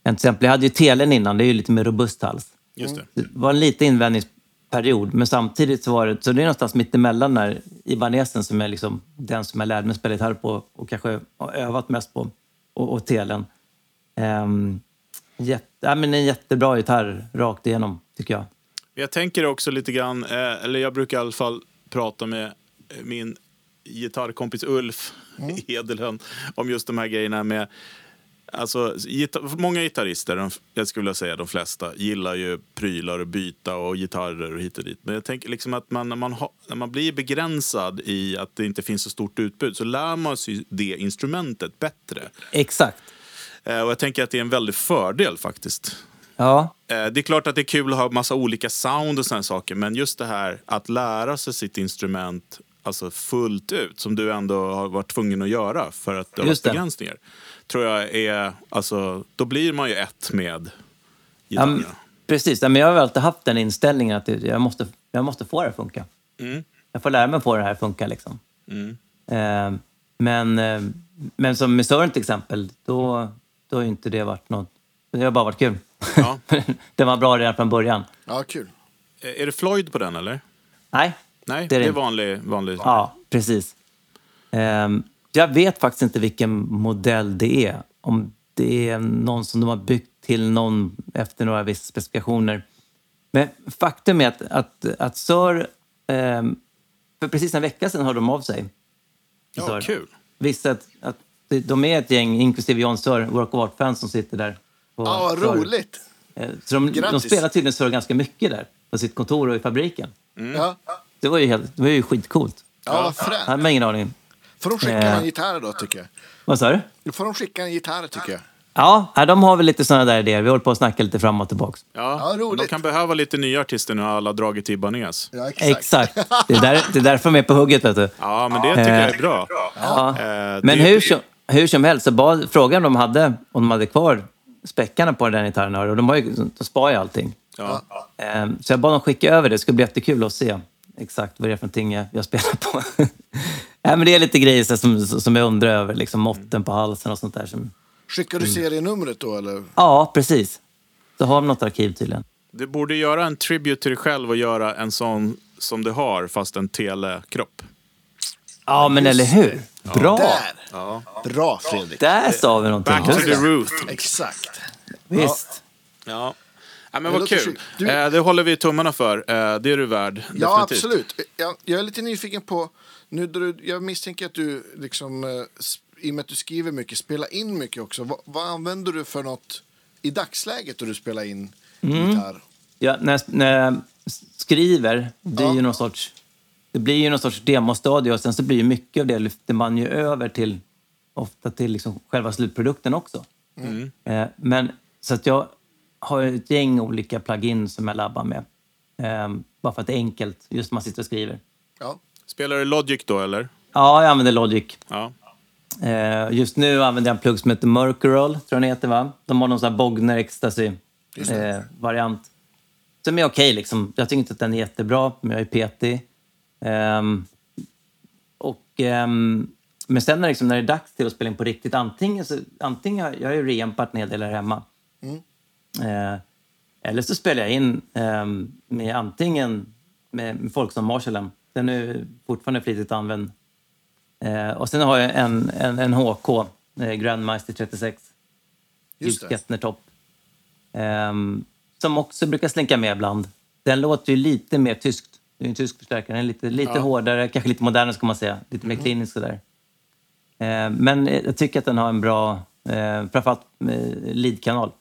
Än till exempel, jag hade ju telen innan, det är ju lite mer robust hals. Just det. Det var en liten invändningsperiod, men samtidigt så var det, så det är någonstans mittemellan när Ibanesen som är liksom den som jag lärde mig spela gitarr på och kanske har övat mest på, och, och telen. Um, jätte, ja, men en jättebra gitarr rakt igenom, tycker jag. Jag tänker också lite grann, eh, eller jag brukar i alla fall prata med min gitarrkompis Ulf Edelhön om just de här grejerna med Alltså, många gitarrister, de, jag skulle vilja säga de flesta, gillar ju prylar och byta och gitarrer och hit och dit. Men jag tänker liksom att man, när, man ha, när man blir begränsad i att det inte finns så stort utbud så lär man sig det instrumentet bättre. Exakt. Eh, och jag tänker att det är en väldig fördel faktiskt. Ja, Eh, Det är klart att det är kul att ha massa olika sound och sådana saker, men just det här att lära sig sitt instrument alltså fullt ut, som du ändå har varit tvungen att göra för att det har varit Just det. Tror jag är, alltså, då blir man ju ett med ja gitarrerna. men, precis. Ja, men jag har väl alltid haft den inställningen att det- jag måste, jag måste få det att funka. Mm. Jag får lära mig på det här funkar. Liksom. Mm. Eh, men, eh, men som med Sören till exempel, då, då har ju inte det varit något... Det har bara varit kul. Ja. den var bra redan från början. ja, kul. Är det Floyd på den eller? Nej, Nej, Det det är är, det. vanlig, vanlig. ja, precis. Ehm, jag vet faktiskt inte vilken modell det är. Om det är någon som de har byggt till någon efter några vissa specifikationer. Men faktum är att, att, att Sör... ehm, för precis en vecka sedan hörde de av sig. Ja, Sör. kul. Visste att, att de är ett gäng, inklusive John Sör, Work of Art-fans som sitter där. på Ja, vad Sör. roligt. Eh, Så de, de spelar tydligen Sör ganska mycket där, på sitt kontor och i fabriken. Ja. Det var ju, helt, det var ju skitcoolt. ja, vad Jag fränt. hade ingen aning. Får de skicka Eh. en gitarr då, tycker jag? Vad sa du? Då får de skicka en gitarr, tycker jag. Ja, ja, de har väl lite sådana där idéer. Vi håller på att snacka lite fram och tillbaka. Ja, Ja, roligt. de kan behöva lite nya artister nu alla dragit till Ibanez. Ja, Exakt. Det är, där, det är därför de är på hugget, vet du. Ja, men det tycker jag är bra. Ja. Eh, Men det- hur som, hur som helst, så bad, frågan de hade, om de hade kvar späckarna på den gitarren. Och de, har ju, de sparar ju allting. Ja. Eh, Så jag bad dem skicka över det. Det ska bli jättekul att se exakt vad det är för någonting jag, jag spelar på. Nej, men det är lite grejer så, som, som jag undrar över. Liksom måtten på halsen och sånt där. Som, Skickar du serienumret då, eller? ja, precis. Så har de något arkiv tydligen. Du borde göra en tribute till dig själv och göra en sån som du har, fast en telekropp. Ja, men eller hur? Bra! Där! Bra, Fredrik. Där sa vi någonting. Back to the. Ruth. Exakt. Visst. Ja. Ja, men Det vad kul. Du- Eh, det håller vi tummarna för. Eh, det är du värd. Ja, definitivt. absolut. Jag, jag är lite nyfiken på... Nu, du, jag misstänker att du, liksom, eh, i och med att du skriver mycket, spelar in mycket också. Vad, vad använder du för något i dagsläget då du spelar in Mm. gitarr? Ja, när, jag, när jag skriver, det är Ja. ju någon sorts det blir ju någon sorts demostadie och sen så blir ju mycket av det lyfter man ju över till ofta till liksom själva slutprodukten också. Eh, men så att jag har ett gäng olika plugins som jag labbar med. Eh, bara för att det är enkelt, just när man sitter och skriver. Ja. Spelar du Logic då, eller? Ja, jag använder Logic. Ja. Eh, just nu använder jag en plugg som heter Mercurol, tror jag den heter va? De har någon sån här Bogner Ecstasy-variant. som är okej liksom. Jag tycker inte att den är jättebra, men jag är petig. Ehm, och, ehm, men sen när, liksom, när det är dags till att spela in på riktigt, antingen, så, antingen har jag har ju reampat en hel del här hemma. Eh, eller så spelar jag in ehm, med antingen med, med folk som Marshallen. Den är fortfarande flitigt använd. Eh, och sen har jag en, en, en HK, eh, Grandmaster 36. Just. Kettner-topp. Ehm, som också brukar slinka med ibland. Den låter ju lite mer tyskt. Det är en tysk förstärkare. Den är lite, lite hårdare, kanske lite modernare ska man säga. Lite Mm. mer klinisk sådär. Ehm, men eh, jag tycker att den har en bra, eh, framförallt eh, lead-kanal.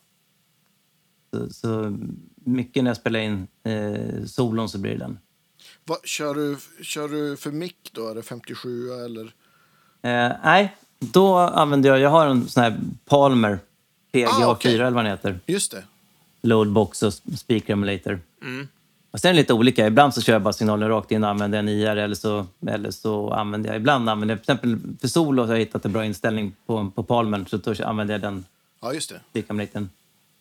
Så, så mycket när jag spelar in eh, solon så blir det den. Vad, kör, du, kör du för mick då? Är det 57 eller? Eh, nej, då använder jag... Jag har en sån här Palmer PGA4 Ah, okej. eller vad den heter. Just det. Loadbox och speaker emulator. Och sen är det lite olika. Ibland så kör jag bara signalen rakt in och använder en IR eller så, eller så använder jag... Ibland använder jag... Till exempel för solo har jag hittat en bra inställning på, på Palmen så då använder jag den Ja, just det. speaker emulatorn.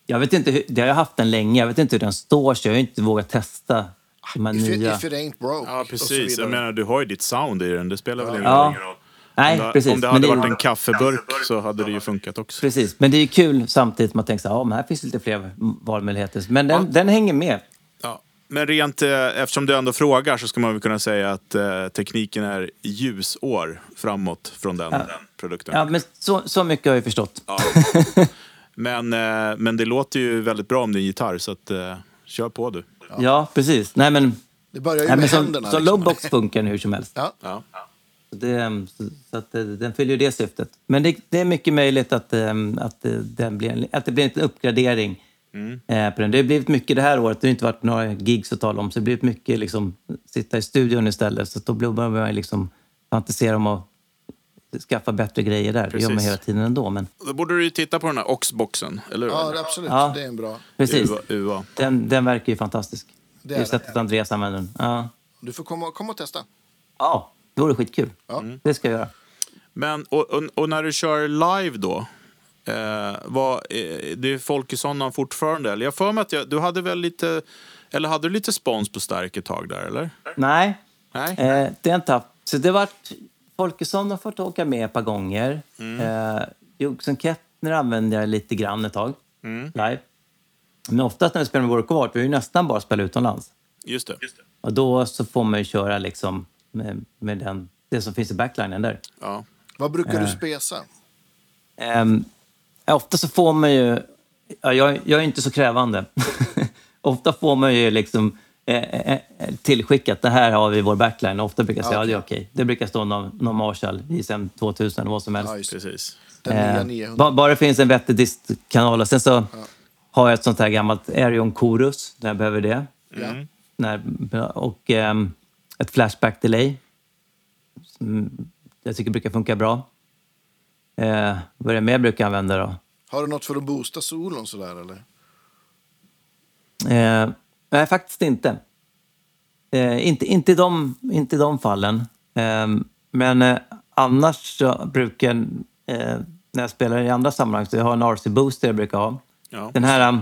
Jag vet inte hur, det har jag haft den länge. Jag vet inte hur den står så jag har inte vågat testa de här If it, nya. if it ain't broke. Ja, precis. Jag menar, du har ju ditt sound i den. Det spelar väl ingen Ja. roll. Nej, Om det, precis. om det Men hade är- varit en kaffeburk så hade det ju funkat också. Precis, men det är ju kul samtidigt man tänker så här, ja, men här finns lite fler valmöjligheter. Men den, den hänger med. Ja. Men rent, eh, eftersom du ändå frågar så ska man väl kunna säga att eh, tekniken är ljusår framåt från den produkten. Ja, men så, så mycket har jag förstått. Ja. Men, eh, men det låter ju väldigt bra om din gitarr, så att, eh, kör på du. Ja, precis. Nej, men, Det börjar ju nej, med men som, händerna. som liksom. Lowbox funkar nu hur som helst. Ja. Ja. Så, det, så, så att, det- den fyller ju det syftet. Men det, det är mycket möjligt att, ehm, att, eh, den blir att det blir en uppgradering eh, på den. Det har blivit mycket det här året. Det har inte varit några gigs att tala om. Så det har blivit mycket liksom, sitta i studion istället. Så då blir- börjar man liksom fantisera om att skaffa bättre grejer där. Det gör man Precis. hela tiden ändå. Men Då borde du ju titta på den här Oxboxen, eller hur? ja, absolut. Ja. Det är en bra. precis. UA. UA. Den, den verkar ju fantastisk. Det är sättet Andreas använder den. Ja, Du får komma, komma och testa. ja det vore skitkul. Ja. Det ska jag göra. Men, och, och, och när du kör live då? Eh, vad, eh, det är Folkesson fortfarande? Eller jag för mig att jag, du hade väl lite... Eller hade du lite spons på Stark ett tag där, eller? Nej, Nej? Eh, det har jag inte haft. Så det har varit... Folkesson har fått åka med ett par gånger. Mm. Eh, Joxen Kettner använde jag lite grann ett tag. Mm. Live. Men oftast när vi spelar med Work vi har ju nästan bara spelat utomlands. Just det. Och då så får man ju köra liksom med, med den, det som finns i backlinen där. Ja. Vad brukar Eh. du spesa? Um, ofta så får man ju... Ja, jag, jag är inte så krävande. ofta får man ju liksom eh, eh, eh, tillskickat, det här har vi i vår backline. Ofta brukar jag säga, ja, det är okej. Det brukar stå någon, någon Marshall, JSM 2000 eller vad som helst. Ja. Precis. Eh, 900. ba- bara det finns en vettig distkanal. Och sen så har jag ett sånt här gammalt Arion Chorus när jag behöver det. Ja. När, och ehm, ett flashback delay. Som jag tycker brukar funka bra. Eh, vad är det mer jag brukar använda då? Har du något för att boosta solon sådär eller? Eh, nej, faktiskt inte. Eh, inte, inte, i de, inte i de fallen. Eh, men eh, annars så brukar jag, eh, när jag spelar i andra sammanhang, så jag har en RC-booster jag brukar ha. Ja. Den här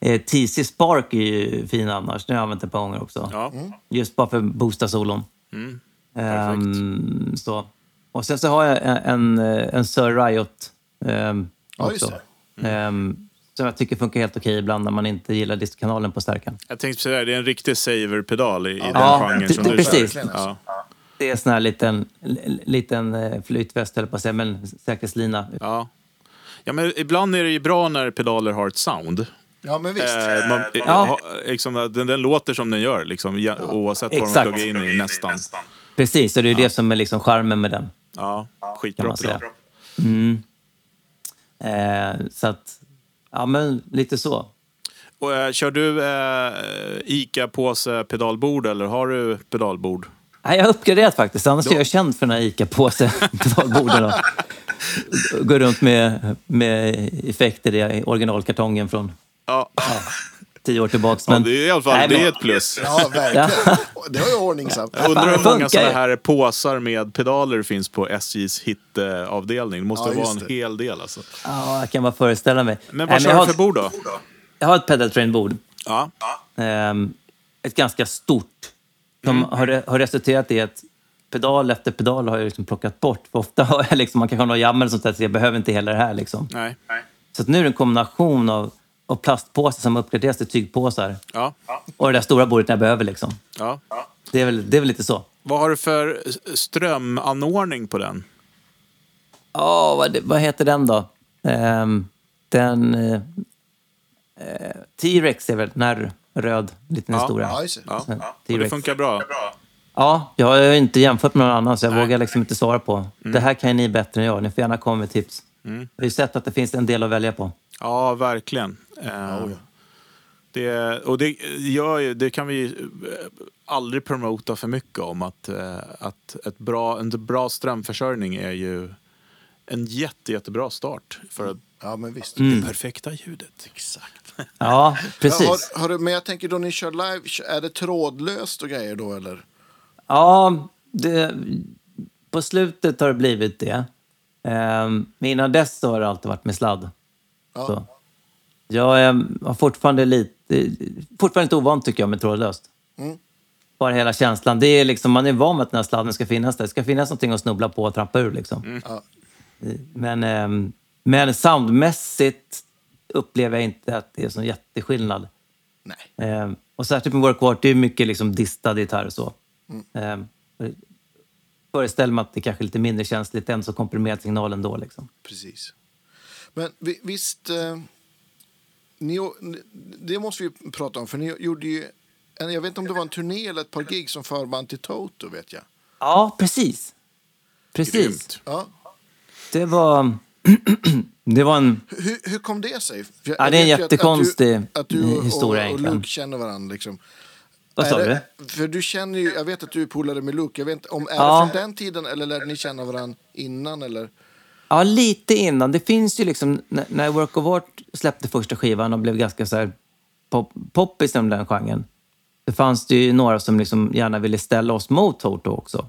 eh, TC Spark är ju fin annars. Den har jag använt ett par gånger också. Ja. Just bara för att boosta solon. Mm. Ehm, så. Och sen så har jag en, en, en Sir Riot ehm, Ja, just också. Ehm, som jag tycker funkar helt okej ibland när man inte gillar distkanalen på stärkan. Jag tänkte säga, det är en riktig saver-pedal i, i den Ja, genren det- som det- du precis. Ja. Det är en sån här liten, liten eh, flytväst, höll på att säga, men säkerhetslina. Ja. ja, men ibland är det ju bra när pedaler har ett sound. Ja, men visst. Eh, man, Ja. ha, liksom, den, den låter som den gör, liksom, ja, oavsett vad de Exakt. pluggar in i nästan. Precis, och det är det som är liksom charmen med den. Ja, skitbra man pedal. Eh, så att, ja men lite så. Och, eh, kör du eh, ICA-påse pedalbord eller har du pedalbord? Nej, jag har uppgraderat faktiskt. Annars är jag känd för den här ICA-påse pedalborden. och Går runt med, med effekter i originalkartongen från Ja. Tio år tillbaka. Ja, det är i alla fall Nej, det men- är ett plus. Ja, verkligen. Det har jag ordningsamt. Jag undrar hur många sådana här påsar med pedaler finns på SJs hitavdelning. Det måste Ja, vara en det. hel del alltså. Ja, jag kan bara föreställa mig. Men vad kör har, du för bord då? jag har ett pedal train-bord. Ja. Ehm, ett ganska stort. Som har, re- har resulterat i att pedal efter pedal har jag liksom plockat bort. För ofta har jag liksom, man kanske har något jammel sånt där, så jag behöver inte hela det här. Liksom. Nej. Så att nu är det en kombination av, av plastpåsar som uppgraderas till tygpåsar Ja. och det där stora bordet när jag behöver. Liksom. ja. Det, är väl, det är väl lite så. Vad har du för strömanordning på den? Ja, vad, vad heter den då? Ehm, den... eh, eh, T-Rex är väl den här röd, lite den Ja. stora. Ja. Ja. Så, Och det funkar bra? Ja, jag har ju inte jämfört med någon annan så jag vågar liksom inte svara på. Det här kan ju ni bättre än jag. Ni får gärna komma med tips. Jag har ju sett att det finns en del att välja på. Ja, verkligen. Eh, det, och det, gör ju, det kan vi eh, aldrig promota för mycket om. Att, eh, att ett bra, en bra strömförsörjning är ju en jätte, jättebra start för att Ja, men visst. Mm. det perfekta ljudet. Exakt. Ja, Ja, precis. har, har du, men jag tänker då ni kör live, är det trådlöst och grejer då eller? Ja, det, på slutet har det blivit det. Men innan dess har det alltid varit med sladd. Ja. Så. Jag är, har fortfarande lite, fortfarande inte ovant tycker jag med trådlöst. Mm. Bara hela känslan. Det är liksom, man är van med att den här sladden ska finnas där. Det ska finnas någonting att snubbla på och trampa ur. Liksom. Ja. Men, ehm, men soundmässigt upplever jag inte att det är så jätteskillnad. Nej. Ehm, och särskilt med Work det är mycket liksom distad gitarr och så. Ehm, och jag föreställer mig att det kanske är lite mindre känsligt än så komprimerad signal ändå. Liksom. Precis. Men vi, visst, eh, ni, det måste vi prata om, för ni gjorde ju, en, jag vet inte om det var en turné eller ett par gig som förband till Toto, vet jag. Ja, precis. Precis. Grymt. Ja. Det var... det var en... Hur, hur kom det sig? Jag- Ja, det är en ju att- jättekonstig att du, att du historia och, och egentligen. Luke känner varandra. Liksom. Vad sa du? det- För du känner ju, jag vet att du är polare med Luke. Jag vet inte, om, är Ja. det från den tiden eller lärde ni känna varandra innan? Eller? Ja, lite innan. Det finns ju liksom... När, Work of Art släppte första skivan och blev ganska så här pop, poppis inom den genren. Det fanns det ju några som liksom gärna ville ställa oss mot Toto också.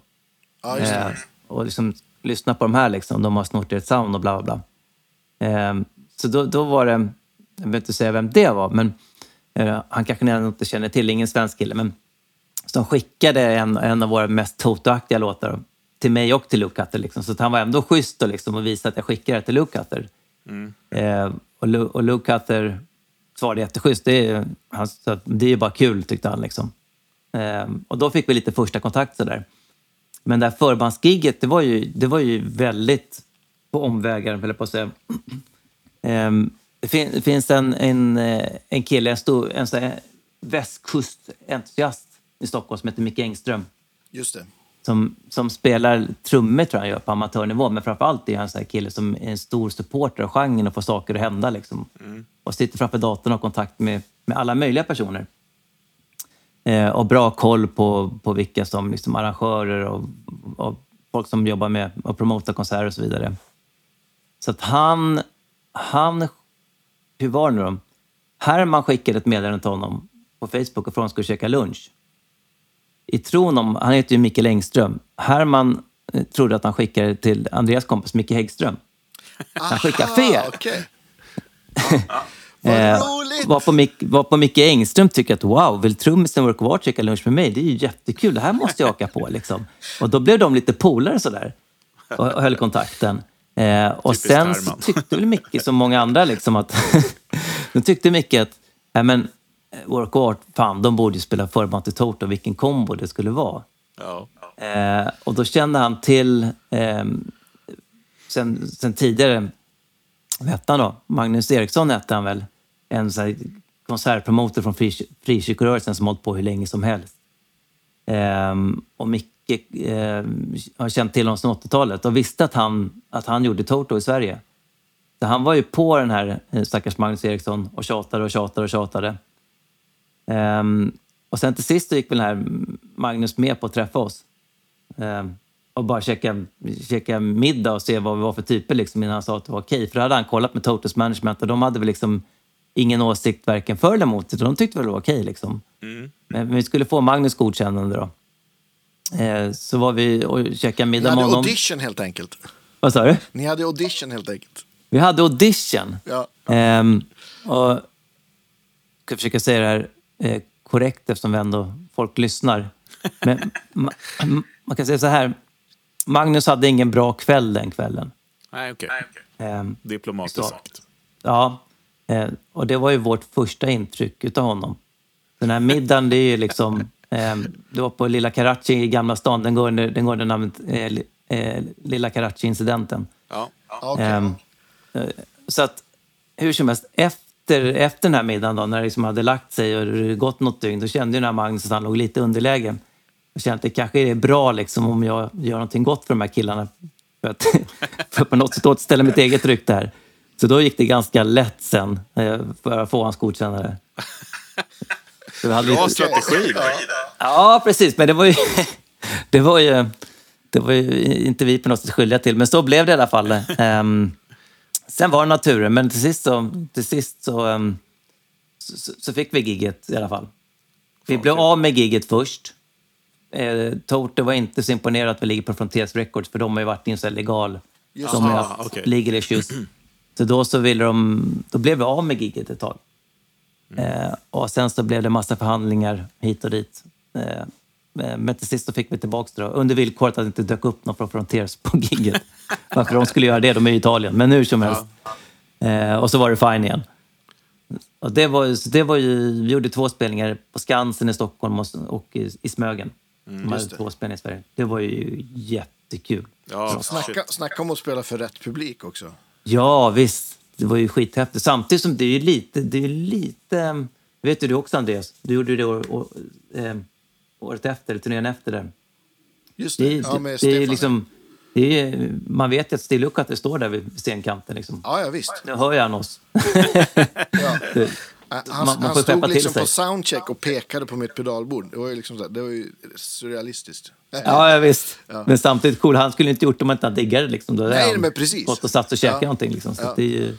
Ja, just det. Eh, och liksom lyssna på de här liksom. De har snort ett sound och bla bla bla. Eh, så då, då var det... Jag behöver inte säga vem det var, men eh, han kanske ni inte känner till. Ingen svensk kille, men som skickade en, en av våra mest Toto-aktiga låtar till mig och till Luke Cutter. Liksom. Så han var ändå schysst och, liksom, och visade att jag skickade det till Luke Cutter. Eh, och, Lu- och Luke Cutter svarade jätteschysst. Det är, han, så att, det är bara kul, tyckte han. Liksom. Eh, och då fick vi lite första kontakt sådär. Men det här förbandsgigget, det var ju, det var ju väldigt på omvägar, höll jag på att säga. Ehm, det, fin, finns en, en, eh, en kille, en, stor, en västkustentusiast i Stockholm som heter Micke Engström. Just det. Som, som spelar trummor tror jag han gör på amatörnivå. Men framförallt är han en sån här kille som är en stor supporter av genren och får saker att hända. Liksom. Och sitter framför datorn och har kontakt med, med alla möjliga personer. Eh, och bra koll på, på vilka som liksom arrangörer och, och folk som jobbar med att promota konserter och så vidare. Så att han, han, hur var det nu då? Herman skickade ett meddelande till honom på Facebook och frågade om han skulle käka lunch. I tron om, han heter ju Mikael Engström. Herman eh, trodde att han skickade till Andreas kompis Micke Häggström. Han skickade fel. Vad Eh, roligt! var, på Mick, var på Micke Engström tycker att wow, vill trummisen Work of Art käka lunch med mig? Det är ju jättekul, det här måste jag åka på. Liksom. Och då blev de lite polare sådär och, och höll kontakten. Eh, och Typiskt sen tyckte väl Micke som många andra liksom att... då tyckte Micke att nej men, Work of Art, fan, de borde ju spela förband till Toto, vilken kombo det skulle vara. Ja. Eh, och då kände han till, eh, sen, sen tidigare, vad hette han då? Magnus Eriksson hette han väl. En så här konsertpromoter från fri, frikyrkorörelsen som hållit på hur länge som helst. Eh, och Micke eh, har känt till honom sedan 80-talet och visste att han, att han gjorde Toto i Sverige. Så han var ju på den här eh, stackars Magnus Eriksson och tjatade och tjatade och tjatade. Ehm, och sen till sist gick väl den här Magnus med på att träffa oss. Eh, och bara käka, käka middag och se vad vi var för typer liksom, innan han sa att det var okej. För då hade han kollat med Totos management och de hade väl liksom ingen åsikt varken för eller emot. Utan de tyckte väl det var okej. Liksom. Mm. Men, vi skulle få Magnus godkännande då. Eh, så var vi och käkade Ni middag hade med honom. audition helt enkelt. Vad sa du? Ni hade audition helt enkelt. Vi hade audition. Ja. Ehm, och jag ska försöka säga det här eh, korrekt eftersom vi ändå, folk lyssnar. Men ma, man kan säga så här. Magnus hade ingen bra kväll den kvällen. Nej, okej. Ehm, Diplomatiskt Så. sagt. ja, eh, och det var ju vårt första intryck utav honom. Den här middagen, det är ju liksom... Eh, det var på Lilla Karachi i Gamla stan. Den går under, den går under namnet eh, eh, Lilla Karachi-incidenten. Ja. Ja, okej. Ehm, eh, så att, hur som helst, efter, efter den här middagen då, när det liksom hade lagt sig och det gått något dygn, då kände ju den här Magnus att han låg lite underläge. Jag kände att det kanske är bra liksom, om jag gör någonting gott för de här killarna. För att, för att på något sätt återställa mitt eget rykte här. Så då gick det ganska lätt sen eh, för att få hans godkännande. Så vi hade Bra lite- strategi där. Ja, precis. Men det var ju, det var ju, det var ju inte vi på något sätt skyldiga till. Men så blev det i alla fall. Sen var det naturen, men till sist så, till sist så, ehm, så, så- fick vi gigget i alla fall. Vi blev av med gigget först. Eh, Torte var inte så imponerad att vi ligger på Frontiers Records, för de har ju varit i en sån legal... Just de har haft okej. legal issues. Så då så ville de... Då blev vi av med gigget ett tag. Eh, och sen så blev det massa förhandlingar hit och dit. Eh, men till sist så fick vi tillbaka det då, under villkoret att det inte dök upp någon från Frontiers på gigget. Varför de skulle göra det, de är i Italien. Men hur som helst. Eh, och så var det fine igen. Och det var, ju- så det var ju, vi gjorde två spelningar på Skansen i Stockholm och, och i, i Smögen. Mm, de hade två spelningar i Sverige. Det var ju jättekul. Ja, Snacka, snacka om att spela för rätt publik också. Ja, visst. Det var ju skithäftigt. Samtidigt som det är ju lite... Det är ju lite vet du, du också, Andreas? Du gjorde det år, år, eh, året efter, eller turnén efter. Där. Just Det, det. Ja, med det, är liksom... Det är, man vet ju att Still Look att det står där vid scenkanten. Liksom. Ja, ja, visst. Nu hör ju han oss. Ja. Det- Han, Man- man han stod liksom sig. på soundcheck och pekade på mitt pedalbord. Det var ju, liksom så här, det var ju surrealistiskt. Ja, ja visst. Men samtidigt cool. Han skulle inte gjort det om han inte hade diggat det. Liksom. Då Nej, han men precis. Gått och satt och käkat Ja. någonting. Liksom. Så Ja. att det är ju...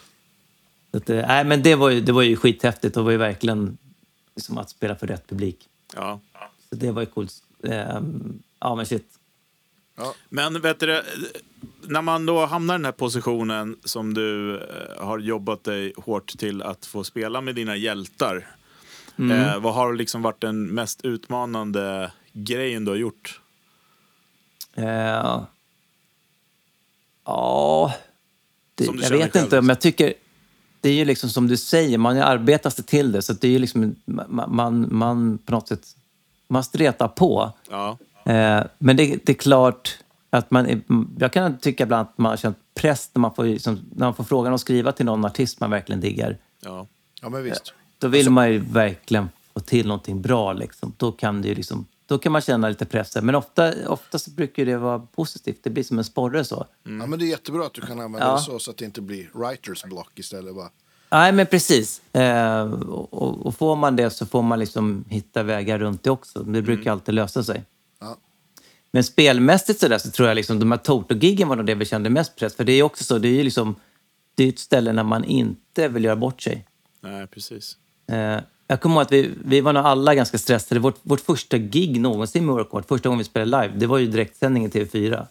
Så att, det, nej, men det var ju, det var ju skithäftigt. Det var ju verkligen liksom att spela för rätt publik. Ja. Det var ju coolt. Ehm, ja, men shit. Men vet du, när man då hamnar i den här positionen som du eh, har jobbat dig hårt till att få spela med dina hjältar. Eh, vad har liksom varit den mest utmanande grejen du har gjort? Eh, ja, Som du jag vet själv, inte. Men jag tycker, det är ju liksom som du säger, man arbetar sig till det. Så det är ju liksom, man, man, man på något sätt, man stretar på. Ja. Eh, men det, det är klart att man, är- jag kan tycka ibland att man har känt press när man får, liksom, när man får frågan att skriva till någon artist man verkligen diggar. ja. Ja, men visst. Då vill man ju verkligen få till någonting bra. Liksom. Då, kan det ju liksom, då kan man känna lite press. Men ofta, ofta så brukar det vara positivt. Det blir som en sporre så. Ja, men det är jättebra att du kan använda Ja. det så, så att det inte blir writers block istället. Bara. Nej, men precis. Eh, och, och- får man det så får man liksom hitta vägar runt det också. Det brukar alltid lösa sig. Ja. Men spelmässigt så, där så tror jag liksom de här Toto-giggen var nog det vi kände mest press. För det är också så, det är ju liksom, det är ett ställe när man inte vill göra bort sig. Nej, precis. Eh, jag kommer ihåg att vi, vi var nog alla ganska stressade. Vårt, vårt första gig någonsin med Workord, första gången vi spelade live, det var ju direktsändning i TV4.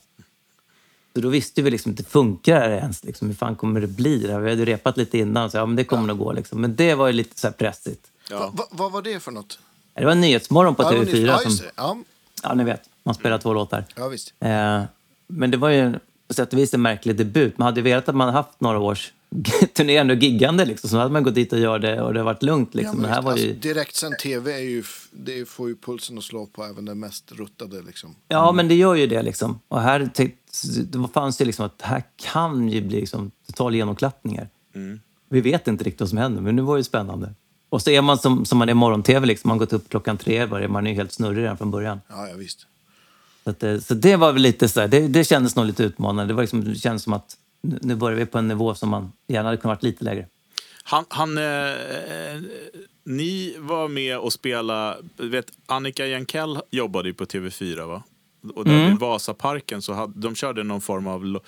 Så då visste vi liksom inte, funkar det här ens? Liksom, hur fan kommer det bli? Det här? Vi hade ju repat lite innan, så ja, men det kommer nog gå. Liksom. Men det var ju lite så här pressigt. Ja. Va, va, vad var det för något? Det var en Nyhetsmorgon på Ja, det var TV4. nyss- ja, som. Ja, ja, ni vet, man spelar två låtar. ja, visst. Eh, men det var ju på sätt och vis en märklig debut. Man hade ju velat att man haft några års turnerande och giggande. Liksom. Så hade man gått dit och gjort det och det har varit lugnt. Liksom. Ja, men det här var ju... alltså, direktsänd tv är ju, det får ju pulsen att slå på även den mest ruttade. Liksom. Ja, men det gör ju det. Liksom. Och här det fanns ju liksom att det här kan ju bli liksom total genomklappningar. Vi vet inte riktigt vad som händer, men nu var det spännande. Och så är man som, som man är i morgon-tv, liksom. man har gått upp klockan tre, varje- man är ju helt snurrig redan från början. Ja, ja, visst. Så, att, det- så det var väl lite så här, det, det kändes nog lite utmanande. Det, var liksom, det kändes som att nu börjar vi på en nivå som man gärna hade kunnat varit lite lägre. Han, han, eh, eh, ni var med och spelade... Vet, Annika Jankell jobbade ju på TV4, va? Och där vid Vasaparken så hade, de körde någon form av, lo,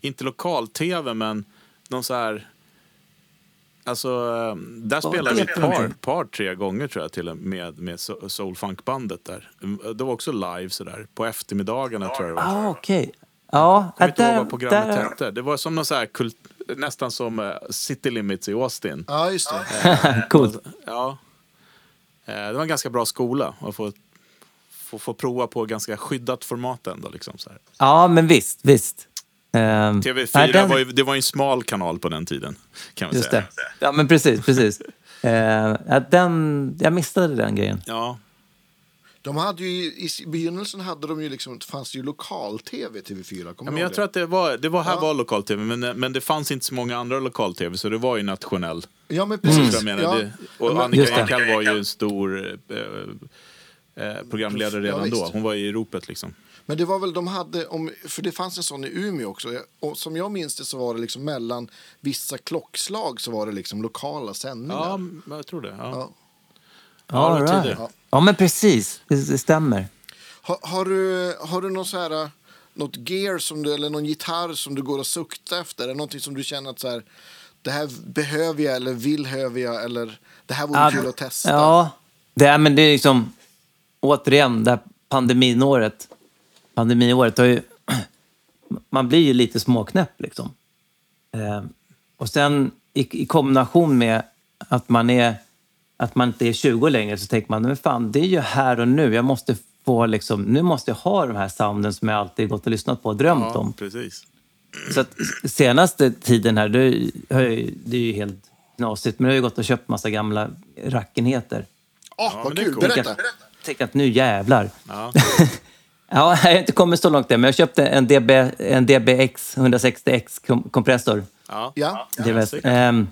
inte lokal-tv, men någon så här... Alltså, eh, där spelade vi ett par, par, tre gånger tror jag till med, med so- soulfunkbandet där. Det var också live sådär, på eftermiddagarna tror jag det var. Ah, okej. Ja, Jag kommer inte ihåg vad programmet där, hette. Det var som någon så här kult, nästan som eh, City Limits i Austin. Ja, just det. Coolt. Ja. Eh, Det var en ganska bra skola att få, få, få prova på ganska skyddat format ändå. Liksom, så här. Ja, men visst, visst. Ehm, TV4 nej, den- var ju, det var ju en smal kanal på den tiden. Kan man Just säga. det. Ja, men precis, precis. Uh, den, jag missade den grejen. Ja. De hade ju, I begynnelsen hade de ju liksom, det fanns ju lokal-tv TV4. Ja, Kommer men du jag tror det? att det var, det var här Ja. var lokal-tv, men, men det fanns inte så många andra lokal-tv, så det var ju nationell. Ja, men precis. vad jag menar? Ja. Det, och Ja, men- Annika det. Ekall var ju en stor eh, eh, programledare Ja, redan då. visst. Hon var i ropet liksom. Men det var väl de hade, om, för det fanns en sån i Umeå också. Och som jag minns det så var det liksom mellan vissa klockslag så var det liksom lokala sändningar. Ja, men jag tror det. Ja. Ja. Ja, All right. Ja, men precis. Det, det stämmer. Har, har du, har du någon så här, äh, något gear som du, eller någon gitarr som du går och suktar efter? Det någonting som du känner att så här, det här behöver jag eller vill behöver jag eller det här vore Ja, kul att testa? Ja, det är, men det är liksom... Återigen, det här pandemiåret. Pandemiåret har ju... Man blir ju lite småknäpp liksom. Eh, och sen i, i kombination med att man är att man inte är 20 längre så tänker man, men fan, det är ju här och nu. Jag måste få liksom, nu måste jag ha de här sounden som jag alltid gått och lyssnat på och drömt Ja, om. precis. Så att senaste tiden här, det, det är ju helt knasigt, men jag har ju gått och köpt massa gamla rackenheter. Åh, Ja, vad men det är kul, coolt. berätta. Tänkte att nu jävlar. Ja. Ja, jag har inte kommit så långt än, men jag köpte en, DB, en DBX 160X kom- kompressor. Ja. Ja. Det ehm,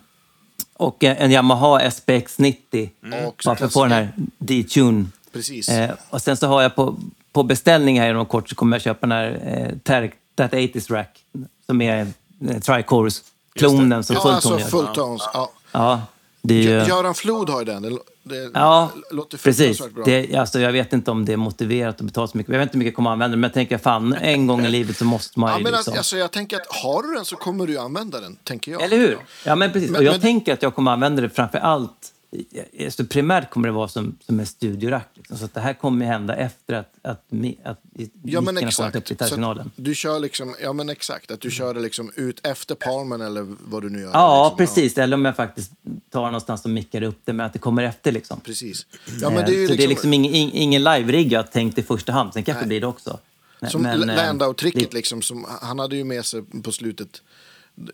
och en, en Yamaha SPX 90. Också Bara för att få den här D-tune. Precis. Eh, och sen så har jag på, på beställning här inom kort så kommer jag köpa den här eh, Terk, That 80s Rack. Som är eh, Tricores-klonen som ja, Fulltone alltså gör. fulltones. Ja. Ja, det är ju... Göran Flod har ju den. Det, det Ja, låter precis. bra. Det, alltså, jag vet inte om det är motiverat att betala så mycket. Jag vet inte hur mycket jag kommer att använda den, men jag tänker fan, en gång i livet så måste man Ja, ju men liksom... alltså, jag tänker att har du den så kommer du använda den, tänker jag. Eller hur? Ja, men precis. Men- och jag men- tänker att jag kommer att använda det framför allt... Alltså, primärt kommer det vara som, som en studiorack. Liksom. Så det här kommer hända efter att, att, att Ja, men upp exakt. i Så terminalen. du kör liksom, ja men exakt, att du kör det liksom ut efter palmen eller vad du nu gör. Ja, liksom. precis. Eller om jag faktiskt tar någonstans och mickar upp det, men att det kommer efter. Liksom. Precis. Ja, men det är Eh, så det är liksom, liksom ingen, ing- ingen live-rigg jag har tänkt i första hand. Sen kanske Nej. blir det också. som eh, Landau-tricket det- liksom, som, han hade ju med sig på slutet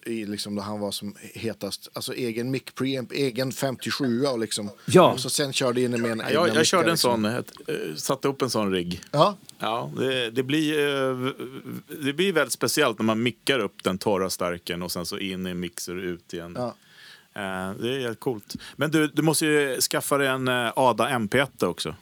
i liksom då han var som hetast, alltså egen mic preamp, egen 57 och liksom. Ja. Och så sen körde in med en Ja, jag, körde en liksom. sån, ett, eh, satte upp en sån rigg. Ja, Ja, det, det, blir, eh, det blir väldigt speciellt när man mickar upp den torra starken och sen så in i en mixer och ut igen. Ja. Eh, Det är helt coolt. Men du, du måste ju skaffa dig en Ada MP1 också.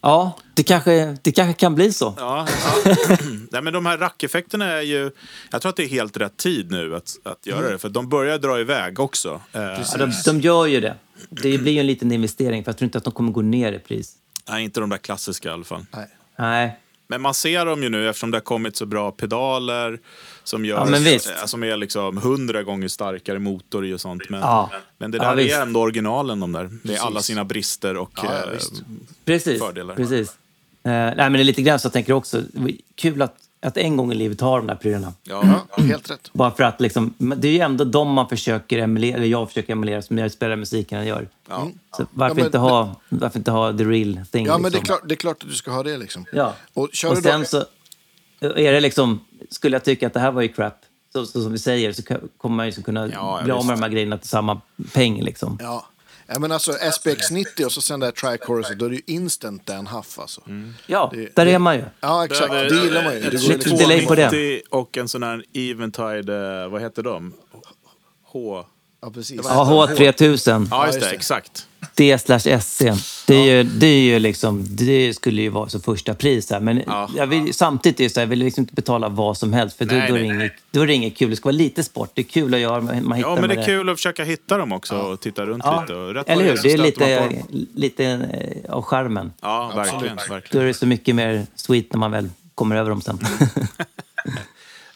Ja, det kanske, det kanske kan bli så. Ja, ja. Nej, men de här rackeffekterna är ju... Jag tror att det är helt rätt tid nu att, att göra det. För de börjar dra iväg också. Eh, Ja, de, de gör ju det. Det blir ju en liten investering, för jag tror inte att de kommer gå ner i pris. nej, inte de där klassiska i alla fall. nej. Nej. Men man ser dem ju nu eftersom det har kommit så bra pedaler som, gör, Ja, som är liksom hundra gånger starkare motor i och sånt. Men, Ja. men det Ja, där visst. är ändå originalen de där. Det är Precis. alla sina brister och Ja, ja, eh. Precis. Fördelar. precis. Eh, nej, men det är lite grann så jag tänker också. Kul att, att en gång i livet ha de där prylarna. ja, Ja, helt rätt. Bara för att liksom, men det är ju ändå de man försöker emulera, eller jag försöker emulera som jag spelar musiken jag gör. ja. Så varför, Ja, men- inte ha, varför inte ha the real thing? Ja, men det är, liksom? klart, det är klart att du ska ha det liksom. Ja. Och kör Och du då- sen så är det liksom, skulle jag tycka att det här var ju crap, så, så som vi säger, så kommer man ju liksom kunna Ja, bli av med de här grejerna till samma peng. Liksom. Ja. Ja, men alltså SPX 90 och så sen det här Trichorus, då är det ju instant Dan Huff alltså. Ja, Det- där det- är man ju. Ja, exakt. Behöver- Det gillar man ju. Det går lite liksom... delay på det. 290 Och en sån här Eventide, eh, vad heter de? H... Ja, precis. Ja, H3000, Ja, just det. det. Exakt. D slash SC. Det, är ju, det, är ju liksom, det skulle ju vara så första pris här. Men Ja. jag vill, samtidigt är det så här, jag vill liksom inte betala vad som helst. För då, Nej, då, är nej, inget, då är det inget kul. Det ska vara lite sport. Det är kul att göra. Man hittar Ja, men det är kul att försöka hitta dem också och titta runt Ja, lite. Och rätt eller hur? Det är man lite, lite eh, av charmen. Ja, verkligen. Då verkligen. är det så mycket mer sweet när man väl kommer över dem sen.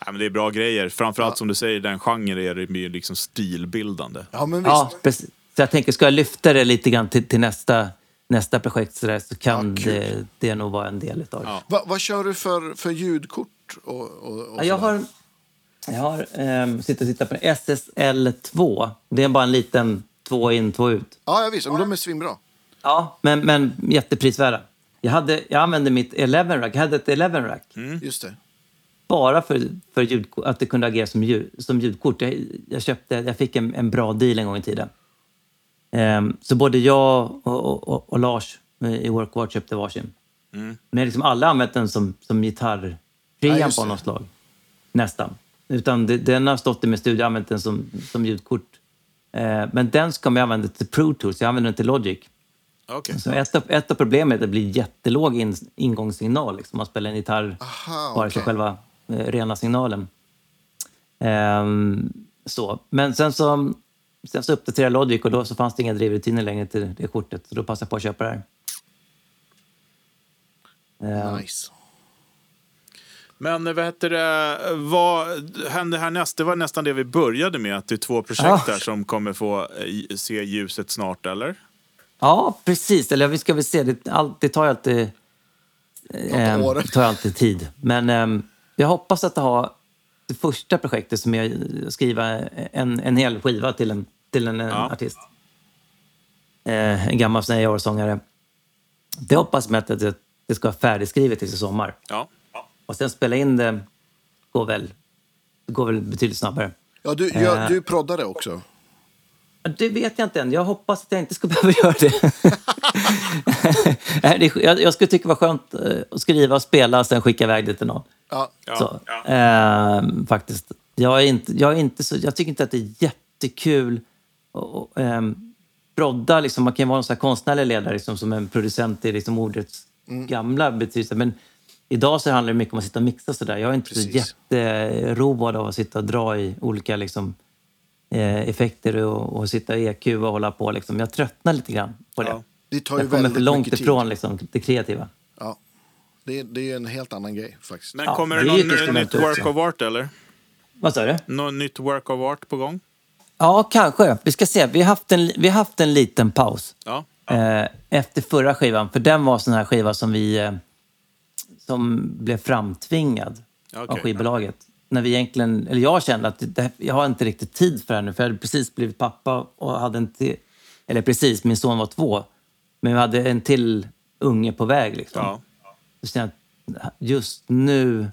Ja, men det är bra grejer. Framförallt som du säger, den genren är det ju liksom stilbildande. Ja, men visst. ja, precis. Jag tänker, ska jag lyfta det lite grann till, till nästa, nästa projekt så, där, så kan Ja, det, det nog vara en del utav det. Ja. Va, vad kör du för, för ljudkort? Och, och, och Ja, jag har, jag har um, sitter och tittar på en SSL2. Det är bara en liten två in, två ut. Ja, jag visst. De är svinbra. Ja, men, men jätteprisvärda. Jag, hade, jag använde mitt 11 rack. Jag hade ett 11 rack. Just det. Bara för, för ljudko- att det kunde agera som, ljud, som ljudkort. Jag, jag, köpte, jag fick en, en bra deal en gång i tiden. Ehm, så både jag och, och, och, och Lars eh, i Workwatch köpte varsin. Men liksom alla använt den som, som Ja, gitarrpreamp just på något slag. Nästan. Utan det, den har stått i min studio och använt den som, som ljudkort. Eh, men den ska man använda till Pro Tools. Jag använder den till Logic. Okej. Så ett, av, ett av problemen är att det blir jättelåg in, ingångssignal. Liksom. Man spelar en gitarr, Aha, bara till själva eh, rena signalen. Ehm, så. Men sen så, sen så uppdaterade jag Logic och då så fanns det inga drivrutiner längre till det kortet. Så då passade jag på att köpa det här. Ehm, Nice. Men eh, vad heter det, vad hände härnäst? Det var nästan det vi började med, att det är två projekt Ja. där som kommer få eh, se ljuset snart, eller? Ja, precis. Eller vi ska väl se. Det, all, det tar ju alltid, det tar alltid tid. Men ehm, jag hoppas att ha det första projektet som att skriva en, en hel skiva till en, till en, en Ja. artist. Eh, en gammal sån här sångare. Det hoppas jag att det, det ska vara färdigskrivet till i sommar. Ja. Och sen spela in det går väl, det går väl betydligt snabbare. Ja, du, jag, Eh. du proddade också. Det vet jag inte än. Jag hoppas att jag inte ska behöva göra det. Jag, jag skulle tycka det var skönt eh, att skriva och spela och sen skicka iväg det till någon. Ja. Ja. Så, ehm, faktiskt. Jag, är inte, jag, är inte så, jag tycker inte att det är jättekul att um, brodda. Liksom, man kan vara en sån konstnärlig ledare liksom, som en producent i liksom, ordets gamla betydelse. Men idag så handlar det mycket om att sitta och mixa sådär. Jag är inte Precis. så jätteroad av att sitta och dra i olika liksom, eh, effekter och, och sitta i EQ och hålla på. Liksom. Jag tröttnar lite grann på det. Ja. Det tar ju Jag kommer för långt ifrån liksom, det kreativa. Ja. Det, är- det är en helt annan grej faktiskt. Men Ja, kommer det det instrument nytt work också. of art, eller? Vad sa du? Något nytt work of art på gång? Ja, kanske. Vi ska se. Vi har haft en, vi har haft en liten paus. Ja. Eh, efter förra skivan, för den var sån här skiva som vi eh, som blev framtvingad av Okej. skivbolaget. När vi egentligen, eller jag kände att det, jag har inte riktigt tid för det här nu, för jag hade precis blivit pappa och hade inte, eller precis, min son var två, men vi hade en till unge på väg. Liksom. Ja. Jag att just nu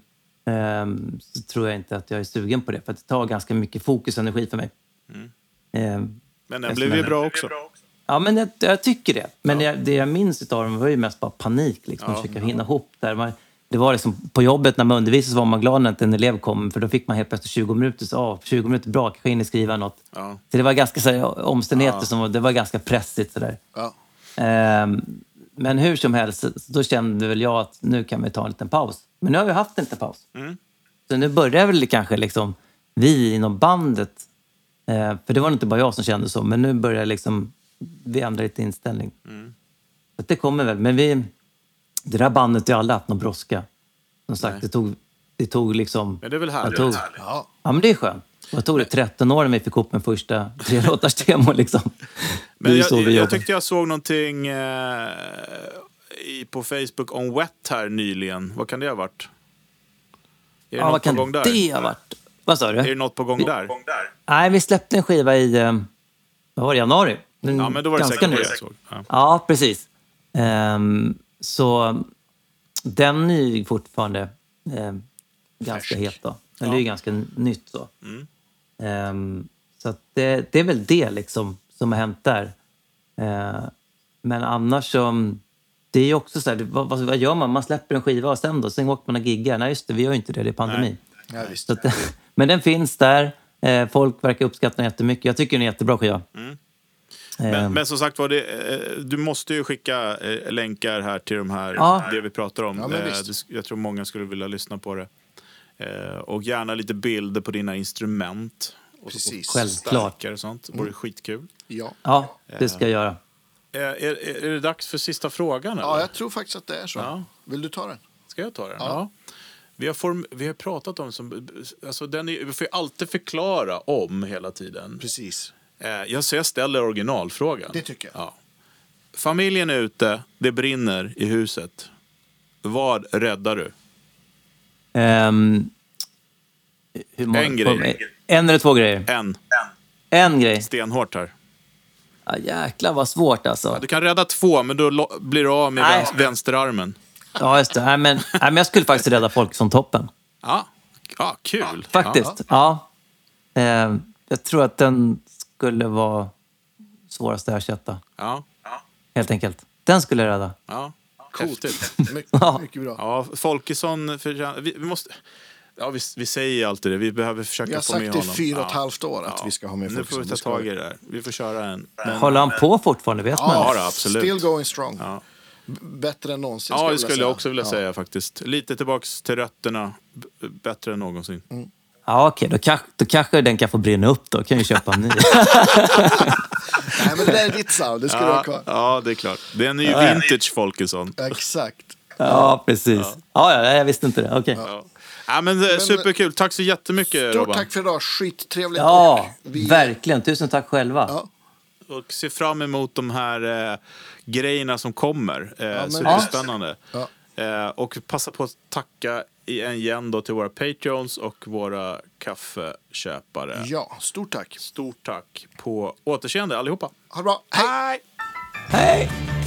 så tror jag inte att jag är sugen på det, för att det tar ganska mycket fokus och energi för mig. Ehm, Men den blev ju bra också. Ja, men jag, jag tycker det. Men jag, det jag minns av dem var ju mest bara panik. Liksom, Ja. försöka hinna ihop där. Man, det var liksom, på jobbet när man undervisade så var man glad när inte en elev kom. För då fick man helt plötsligt 20 minuter. Så, ah, 20 minuter, bra, kanske hinner skriva något. Ja. Så det var ganska så här, omständigheter Ja. som det var ganska pressigt. Så där. Ja. Ehm, men hur som helst, så- då kände väl jag att nu kan vi ta en liten paus. Men nu har vi haft en liten paus. Mm. Så nu börjar väl kanske liksom vi inom bandet, eh, för det var inte bara jag som kände så, men nu börjar liksom vi ändra lite inställning. Mm. Så det kommer väl, men vi, det där bandet har aldrig haft någon brådska. Som sagt, Nej. det tog, det tog liksom... Men det är väl jag härligt. Tog, Ja. ja, men det är skönt. Vad tog det? 13 år när vi fick ihop en första tre låtars demo liksom. Men Det jag, vi jag, tyckte jag såg någonting eh, i, på Facebook om Wet här nyligen. Vad kan det ha varit? Är det Ja, vad kan gång där? det ha varit? Vad sa du? Är det något på gång där? Nej, vi släppte en skiva i eh, vad var det, januari. Den- Ja, men då var det säkert det jag såg. Ja. Ja, precis. Ehm, så den är ju fortfarande ehm, ganska het. Då. Den Ja. är ju ganska nytt. Så, Mm. Ehm, så att det, det är väl det liksom, som har hänt där. Ehm, men annars så... Det är ju också så här, vad, vad, gör man? Man släpper en skiva och sen då? Sen åker man och giggar. Nej, just det, vi gör ju inte det. Det är pandemi. Ja, visst. Så att, men den finns där. Eh, folk verkar uppskatta den jättemycket. Jag tycker den är en jättebra skiva. Mm. Ehm, Men, men som sagt var, det, eh, du måste ju skicka eh, länkar här till de här, Ja. det vi pratar om. Ja, Eh, jag tror många skulle vilja lyssna på det. Eh, och gärna lite bilder på dina instrument. Och, Precis. Och Självklart. och sånt. Det vore skitkul. Ja. Ja, det ska jag göra. Eh, är, är, är det dags för sista frågan? Eller? ja, jag tror faktiskt att det är så. Ja. Vill du ta den? Ska jag ta den? Ja. Ja. Vi har, form, vi har pratat om som... Alltså den är, vi får ju alltid förklara om hela tiden. Precis. Eh, jag, så jag ställer originalfrågan. Det tycker jag. Ja. Familjen är ute, det brinner i huset. Vad räddar du? Hur många- En grej. En eller två grejer? En. En grej. Stenhårt här. Ja, jäklar vad svårt alltså. Du kan rädda två, men då blir du av med Nej. vänster, vänsterarmen. Ja, just det. Nej, men, nej, men jag skulle faktiskt rädda folk som toppen. Ja, ja kul. Faktiskt. Ja. Ehm, jag tror att den skulle vara svårast att ersätta. Ja, Helt enkelt. Den skulle jag rädda. ja. Coolt. My- mycket bra. Ja, Folkesson förtjänar... Vi, vi måste... Ja, vi, vi säger alltid det. Vi behöver försöka Vi har få sagt med det i honom. fyra och ett Ja. halvt år att Ja. vi ska ha med Nu folk får vi ta tag i det här. Vi får köra en. Håller han på fortfarande? Vet man? Ja, absolut. Still going strong. Ja. Bättre än någonsin. Ja, det jag skulle jag också vilja Ja. säga faktiskt. Lite tillbaks till rötterna. B- bättre än någonsin. Mm. Ja, okej. Då, kanske, då kanske den kan få brinna upp då. kan jag köpa en ny. Nej, men det där är ditt sound. Det ska du ha Ja, kvar. ja, det är klart. Det är en ny Ja, ja. vintage Folkesson. Exakt. ja, precis. Ja, ja, jag visste inte det. Okej. Ja. Ja, men, eh, superkul. Tack så jättemycket, Stort Robban. tack för idag. Skittrevligt. Ja, vi- verkligen. Tusen tack själva. Ja. Och ser fram emot de här eh, grejerna som kommer. Eh, men- superspännande. Ja. Eh, och passa på att tacka igen då till våra patreons och våra kaffeköpare. ja, stort tack. Stort tack. På återseende allihopa. Ha det bra. Hej! Hej! Hej!